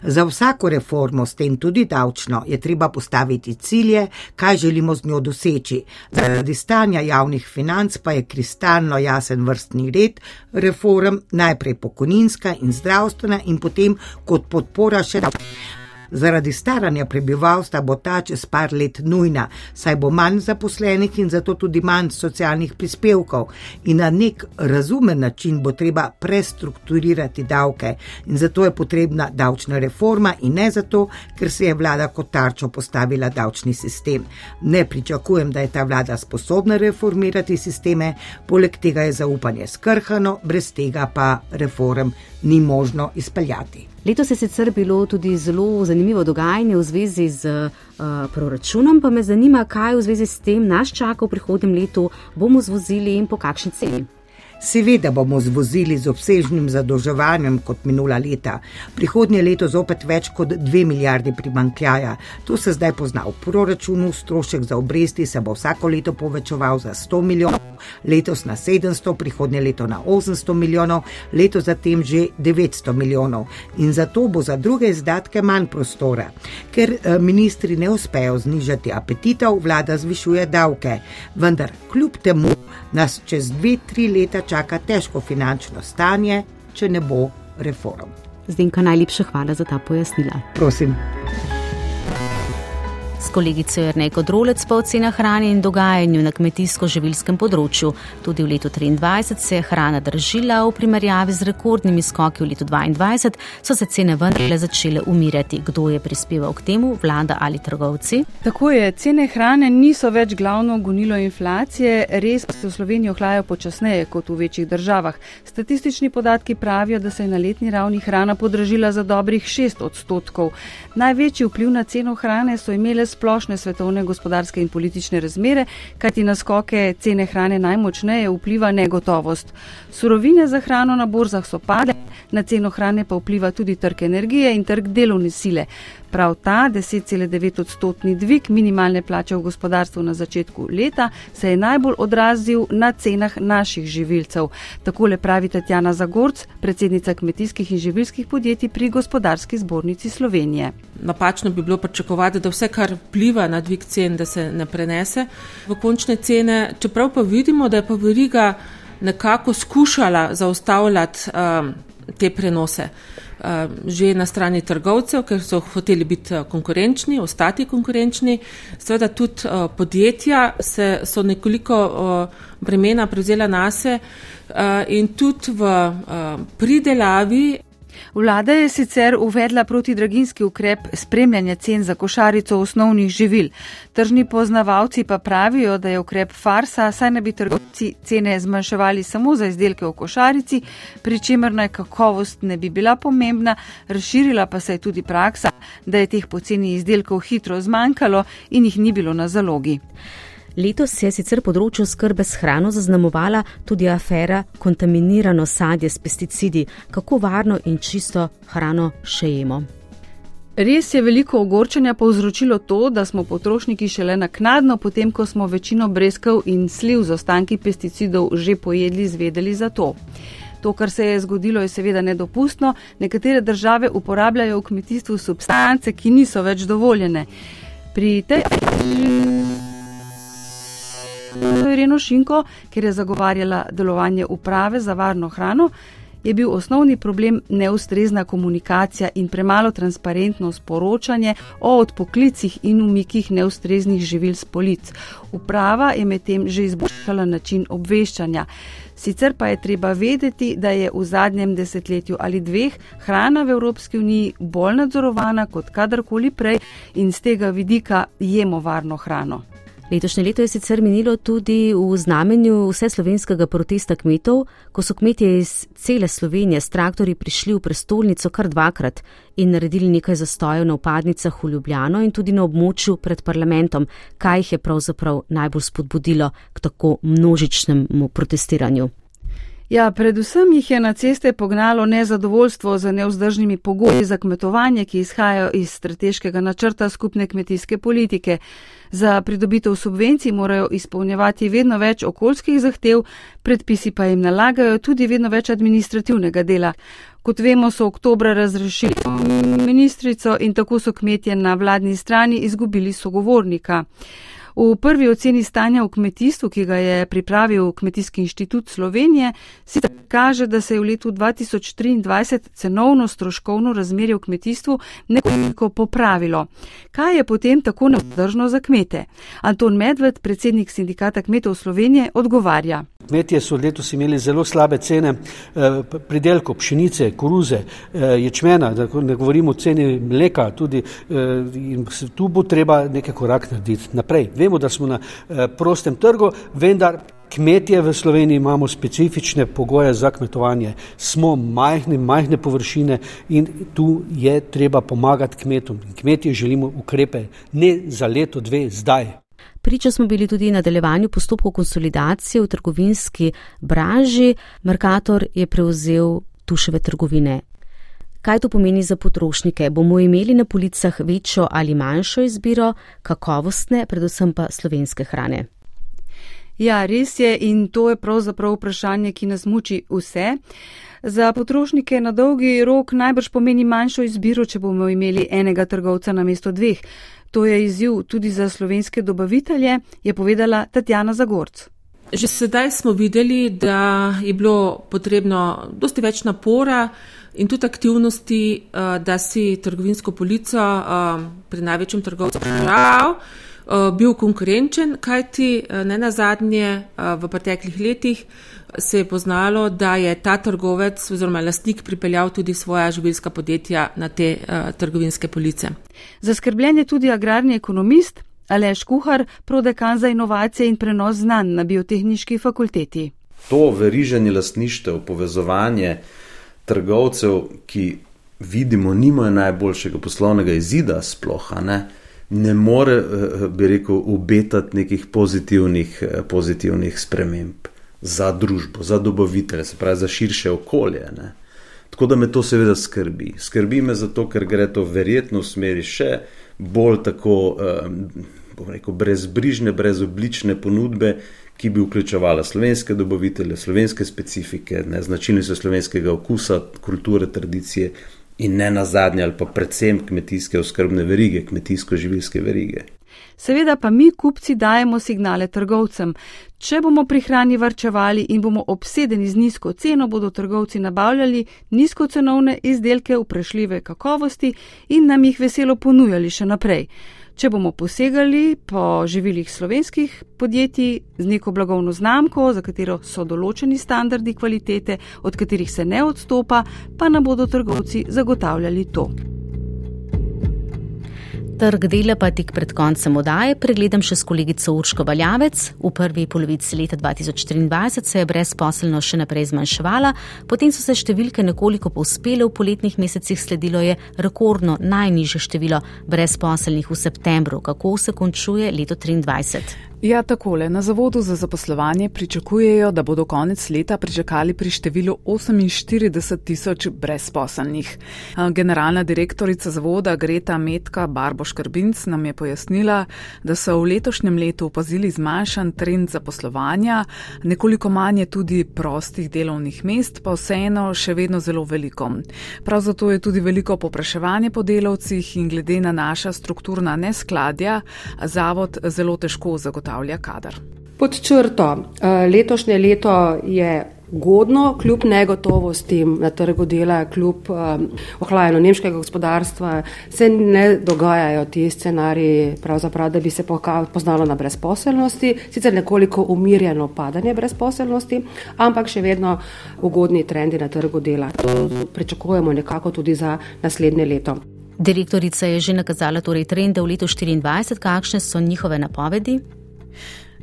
Za vsako reformo, s tem tudi davčno, je treba postaviti cilje, kaj želimo z njo doseči. Zaradi stanja javnih financ pa je kristalno jasen vrstni red reform, najprej pokojninska in zdravstvena in potem kot podpora še davke. Zaradi staranja prebivalstva bo ta čez par let nujna, saj bo manj zaposlenih in zato tudi manj socialnih prispevkov. In na nek razumen način bo treba prestrukturirati davke. In zato je potrebna davčna reforma in ne zato, ker se je vlada kot tarčo postavila davčni sistem. Ne pričakujem, da je ta vlada sposobna reformirati sisteme, poleg tega je zaupanje skrhano, brez tega pa reform ni možno izpeljati. Letos je sicer bilo tudi zelo zanimivo dogajanje v zvezi z uh, proračunom, pa me zanima, kaj v zvezi s tem nas čaka v prihodnem letu, bomo zvozili in po kakšni ceni. Seveda bomo zvozili z obsežnim zadolževanjem kot minula leta. Prihodnje leto zopet več kot 2 milijardi primankljaja. To se zdaj pozna v proračunu, strošek za obresti se bo vsako leto povečeval za 100 milijonov, letos na 700, prihodnje leto na 800 milijonov, leto zatem že 900 milijonov. In zato bo za druge izdatke manj prostora. Ker eh, ministri ne uspejo znižati apetitov, vlada zvišuje davke. Vendar kljub temu nas čez 2-3 leta čaka težko finančno stanje, če ne bo reform. Zdenka, najlepša hvala za ta pojasnila. Prosim. S kolegico Jrneko Drolec pa ocena hrane in dogajanju na kmetijsko-živilskem področju. Tudi v letu 2023 se je hrana držila, v primerjavi z rekordnimi skoki v letu 2022 so se cene vendarle začele umirjati. Kdo je prispeval k temu, vlada ali trgovci? Tako je, cene hrane niso več glavno gonilo inflacije, res pa se v Sloveniji ohlajajo počasneje kot v večjih državah. Statistični podatki pravijo, da se je na letni ravni hrana podražila za dobrih 6 odstotkov. Največji vpliv na ceno hrane so imele splošne svetovne gospodarske in politične razmere, kajti na skoke cene hrane najmočneje vpliva negotovost. Surovine za hrano na borzah so padle, na ceno hrane pa vpliva tudi trg energije in trg delovne sile. Prav ta 10,9 odstotni dvig minimalne plače v gospodarstvu na začetku leta se je najbolj odrazil na cenah naših živilcev. Takole pravi Tatjana Zagorc, predsednica kmetijskih in živilskih podjetij pri gospodarski zbornici Slovenije. Napačno bi bilo pričakovati, da vse, kar vpliva na dvig cen, da se ne prenese v končne cene, čeprav pa vidimo, da je pa veriga nekako skušala zaustavljati um, te prenose. Uh, že na strani trgovcev, ker so hoteli biti uh, konkurenčni, ostati konkurenčni, seveda tudi uh, podjetja se, so nekoliko bremena prevzela nase in tudi v pridelavi Vlada je sicer uvedla protidraginski ukrep spremljanja cen za košarico osnovnih živil. Tržni poznavalci pa pravijo, da je ukrep farsa, saj ne bi trgovci cene zmanjševali samo za izdelke v košarici, pri čemer naj kakovost ne bi bila pomembna, razširila pa se je tudi praksa, da je teh poceni izdelkov hitro zmanjkalo in jih ni bilo na zalogi. Letos se je sicer področju skrbe s hrano zaznamovala tudi afera kontaminirano sadje s pesticidi, kako varno in čisto hrano še jemo. Res je veliko ogorčenja povzročilo to, da smo potrošniki šele naknadno, potem ko smo večino brezkov in sliv z ostanki pesticidov že pojedli, zvedeli za to. To, kar se je zgodilo, je seveda nedopustno. Nekatere države uporabljajo v kmetijstvu substance, ki niso več dovoljene. Pri tej. Ireno Šinko, ker je zagovarjala delovanje uprave za varno hrano, je bil osnovni problem neustrezna komunikacija in premalo transparentno sporočanje o odpoklicih in umikih neustreznih živil z polic. Uprava je medtem že izboljšala način obveščanja. Sicer pa je treba vedeti, da je v zadnjem desetletju ali dveh hrana v Evropski uniji bolj nadzorovana kot kadarkoli prej in z tega vidika jemo varno hrano. Letošnje leto je sicer minilo tudi v znamenju vseslovenskega protesta kmetov, ko so kmetje iz cele Slovenije s traktori prišli v prestolnico kar dvakrat in naredili nekaj zastojev na upadnicah v Ljubljano in tudi na območju pred parlamentom, kaj jih je pravzaprav najbolj spodbudilo k tako množičnemu protestiranju. Ja, predvsem jih je na ceste pognalo nezadovoljstvo z neuzdržnimi pogoji za kmetovanje, ki izhajajo iz strateškega načrta skupne kmetijske politike. Za pridobitev subvencij morajo izpolnjevati vedno več okoljskih zahtev, predpisi pa jim nalagajo tudi vedno več administrativnega dela. Kot vemo, so oktobra razrešili ministrico in tako so kmetje na vladni strani izgubili sogovornika. V prvi oceni stanja v kmetijstvu, ki ga je pripravil Kmetijski inštitut Slovenije, se kaže, da se je v letu 2023 cenovno stroškovno razmerje v kmetijstvu nekoliko popravilo. Kaj je potem tako nevzdržno za kmete? Anton Medved, predsednik sindikata kmetov Slovenije, odgovarja. Kmetje so letos imeli zelo slabe cene eh, pridelkov, pšenice, koruze, eh, ječmena, da ne govorimo o ceni mleka, tudi eh, tu bo treba nekaj korak narediti naprej. Vemo, da smo na prostem trgu, vendar kmetje v Sloveniji imamo specifične pogoje za kmetovanje. Smo majhne, majhne površine in tu je treba pomagati kmetom. Kmetje želimo ukrepe ne za leto, dve, zdaj. Priča smo bili tudi nadaljevanju postopkov konsolidacije v trgovinski branži. Merkator je prevzel tuševe trgovine. Kaj to pomeni za potrošnike? Bomo imeli na policah večjo ali manjšo izbiro kakovostne, predvsem pa slovenske hrane? Ja, res je in to je pravzaprav vprašanje, ki nas muči vse. Za potrošnike na dolgi rok najbrž pomeni manjšo izbiro, če bomo imeli enega trgovca na mesto dveh. To je izziv tudi za slovenske dobavitelje, je povedala Tatjana Zagorc. Že sedaj smo videli, da je bilo potrebno dosti več napora in tudi aktivnosti, eh, da si trgovinsko polico eh, pri največjem trgovcu prav eh, bil konkurenčen, kajti ne na zadnje v preteklih letih se je poznalo, da je ta trgovec oziroma lastnik pripeljal tudi svoja živilska podjetja na te uh, trgovinske police. Zaskrbljen je tudi agrarni ekonomist Aleš Kuhar, prodekan za inovacije in prenos znanj na biotehnički fakulteti. To veriženje lastništev, povezovanje trgovcev, ki vidimo, nimajo najboljšega poslovnega izida, sploh ne, ne more, eh, bi rekel, obetati nekih pozitivnih, eh, pozitivnih sprememb za družbo, za dobavitelje, se pravi za širše okolje. Ne. Tako da me to seveda skrbi. Skrbi me zato, ker gre to verjetno v smeri še bolj tako, bom rekel, brezbrižne, brezoblične ponudbe, ki bi vključevala slovenske dobavitelje, slovenske specifike, značilnosti slovenskega okusa, kulture, tradicije in ne nazadnje ali pa predvsem kmetijske oskrbne verige, kmetijsko-živilske verige. Seveda pa mi, kupci, dajemo signale trgovcem. Če bomo pri hrani varčevali in bomo obsedeni z nizko ceno, bodo trgovci nabavljali nizkocenovne izdelke vprašljive kakovosti in nam jih veselo ponujali še naprej. Če bomo posegali po živilih slovenskih podjetij z neko blagovno znamko, za katero so določeni standardi kvalitete, od katerih se ne odstopa, pa nam bodo trgovci zagotavljali to. Trg dela pa tik pred koncem odaje pregledam še s kolegico Urško Valjavec. V prvi polovici leta 2023 se je brezposelnost še naprej zmanjševala, potem so se številke nekoliko povspele v poletnih mesecih, sledilo je rekordno najniže število brezposelnih v septembru. Kako se končuje leto 2023? Ja, takole. Na Zavodu za zaposlovanje pričakujejo, da bodo konec leta pričakali pri številu 48 tisoč brezposelnih. Generalna direktorica Zavoda Greta Metka Barboš Krbinc nam je pojasnila, da so v letošnjem letu opazili zmanjšan trend zaposlovanja, nekoliko manje tudi prostih delovnih mest, pa vseeno še vedno zelo veliko. Prav zato je tudi veliko popraševanje po delavcih in glede na naša strukturna neskladja, Zavod zelo težko zagotavlja zagotavlja kader. Pod črto, eh, letošnje leto je godno, kljub negotovostim na trgu dela, kljub um, ohlajanju nemškega gospodarstva, se ne dogajajo ti scenariji, da bi se poznalo na brezposelnosti, sicer nekoliko umirjeno padanje brezposelnosti, ampak še vedno ugodni trendi na trgu dela. To pričakujemo nekako tudi za naslednje leto. Direktorica je že nakazala torej trende v letu 2024, kakšne so njihove napovedi?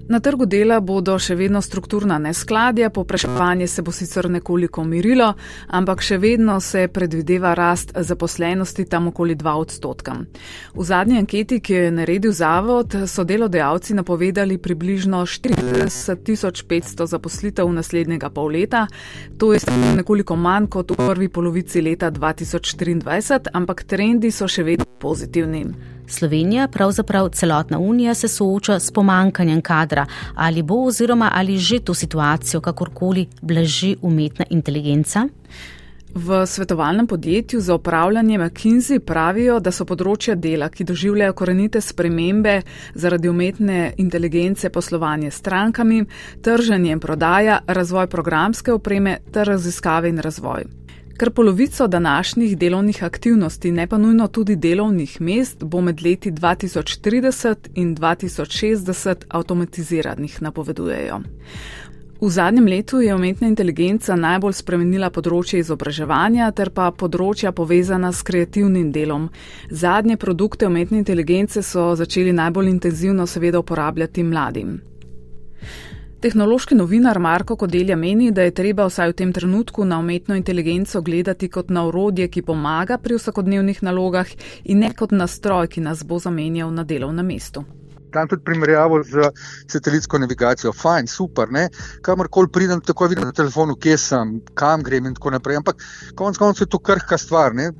Na trgu dela bodo še vedno strukturna neskladja, popraševanje se bo sicer nekoliko umirilo, ampak še vedno se predvideva rast zaposlenosti tam okoli 2 odstotka. V zadnji anketi, ki jo je naredil zavod, so delodajalci napovedali približno 40.500 zaposlitev naslednjega pol leta. To je nekoliko manj kot v prvi polovici leta 2023, ampak trendi so še vedno pozitivni. Slovenija, pravzaprav celotna unija, se sooča s pomankanjem kadra. Ali bo oziroma ali že to situacijo kakorkoli blaži umetna inteligenca? V svetovalnem podjetju za upravljanje McKinsey pravijo, da so področja dela, ki doživljajo korenite spremembe zaradi umetne inteligence, poslovanje s strankami, trženje in prodaja, razvoj programske opreme ter raziskave in razvoj. Ker polovico današnjih delovnih aktivnosti, ne pa nujno tudi delovnih mest, bo med leti 2030 in 2060 avtomatiziranih, napovedujejo. V zadnjem letu je umetna inteligenca najbolj spremenila področje izobraževanja ter pa področja povezana s kreativnim delom. Zadnje produkte umetne inteligence so začeli najbolj intenzivno seveda uporabljati mladim. Tehnološki novinar Marko Kodelja meni, da je treba vsaj v tem trenutku na umetno inteligenco gledati kot na urodje, ki pomaga pri vsakodnevnih nalogah in ne kot na stroj, ki nas bo zamenjal na delovnem mestu. Tam tudi primerjavo z satelitsko navigacijo, fajn, super, ne? kamorkoli pridem, tako vidim na telefonu, kje sem, kam grem in tako naprej. Ampak konec koncev je to krhka stvar. Ne?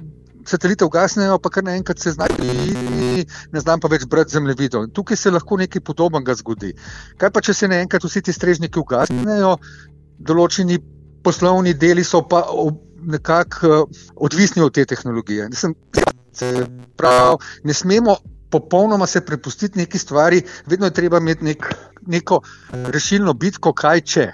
Satelite ugasnejo, pa kar naenkrat se znajdejo, ne znam pa več brati zemljevidov. Tukaj se lahko nekaj podobnega zgodi. Kaj pa, če se naenkrat vsi ti strežniki ugasnejo, določeni poslovni deli so pa nekako eh, odvisni od te tehnologije. Prav, ne smemo popolnoma se prepustiti neki stvari, vedno je treba imeti nek, neko rešilno bitko, kaj če.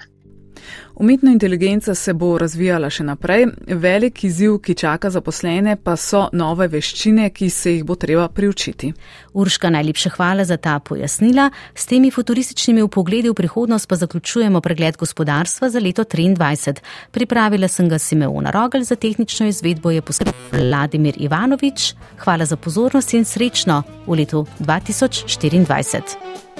Umetna inteligenca se bo razvijala še naprej, velik izziv, ki čaka zaposlene, pa so nove veščine, ki se jih bo treba priučiti. Urška, najlepša hvala za ta pojasnila. S temi futurističnimi upogledi v prihodnost pa zaključujemo pregled gospodarstva za leto 2023. Pripravila sem ga Simeona Rogel, za tehnično izvedbo je poskrbel Vladimir Ivanovič. Hvala za pozornost in srečno v letu 2024.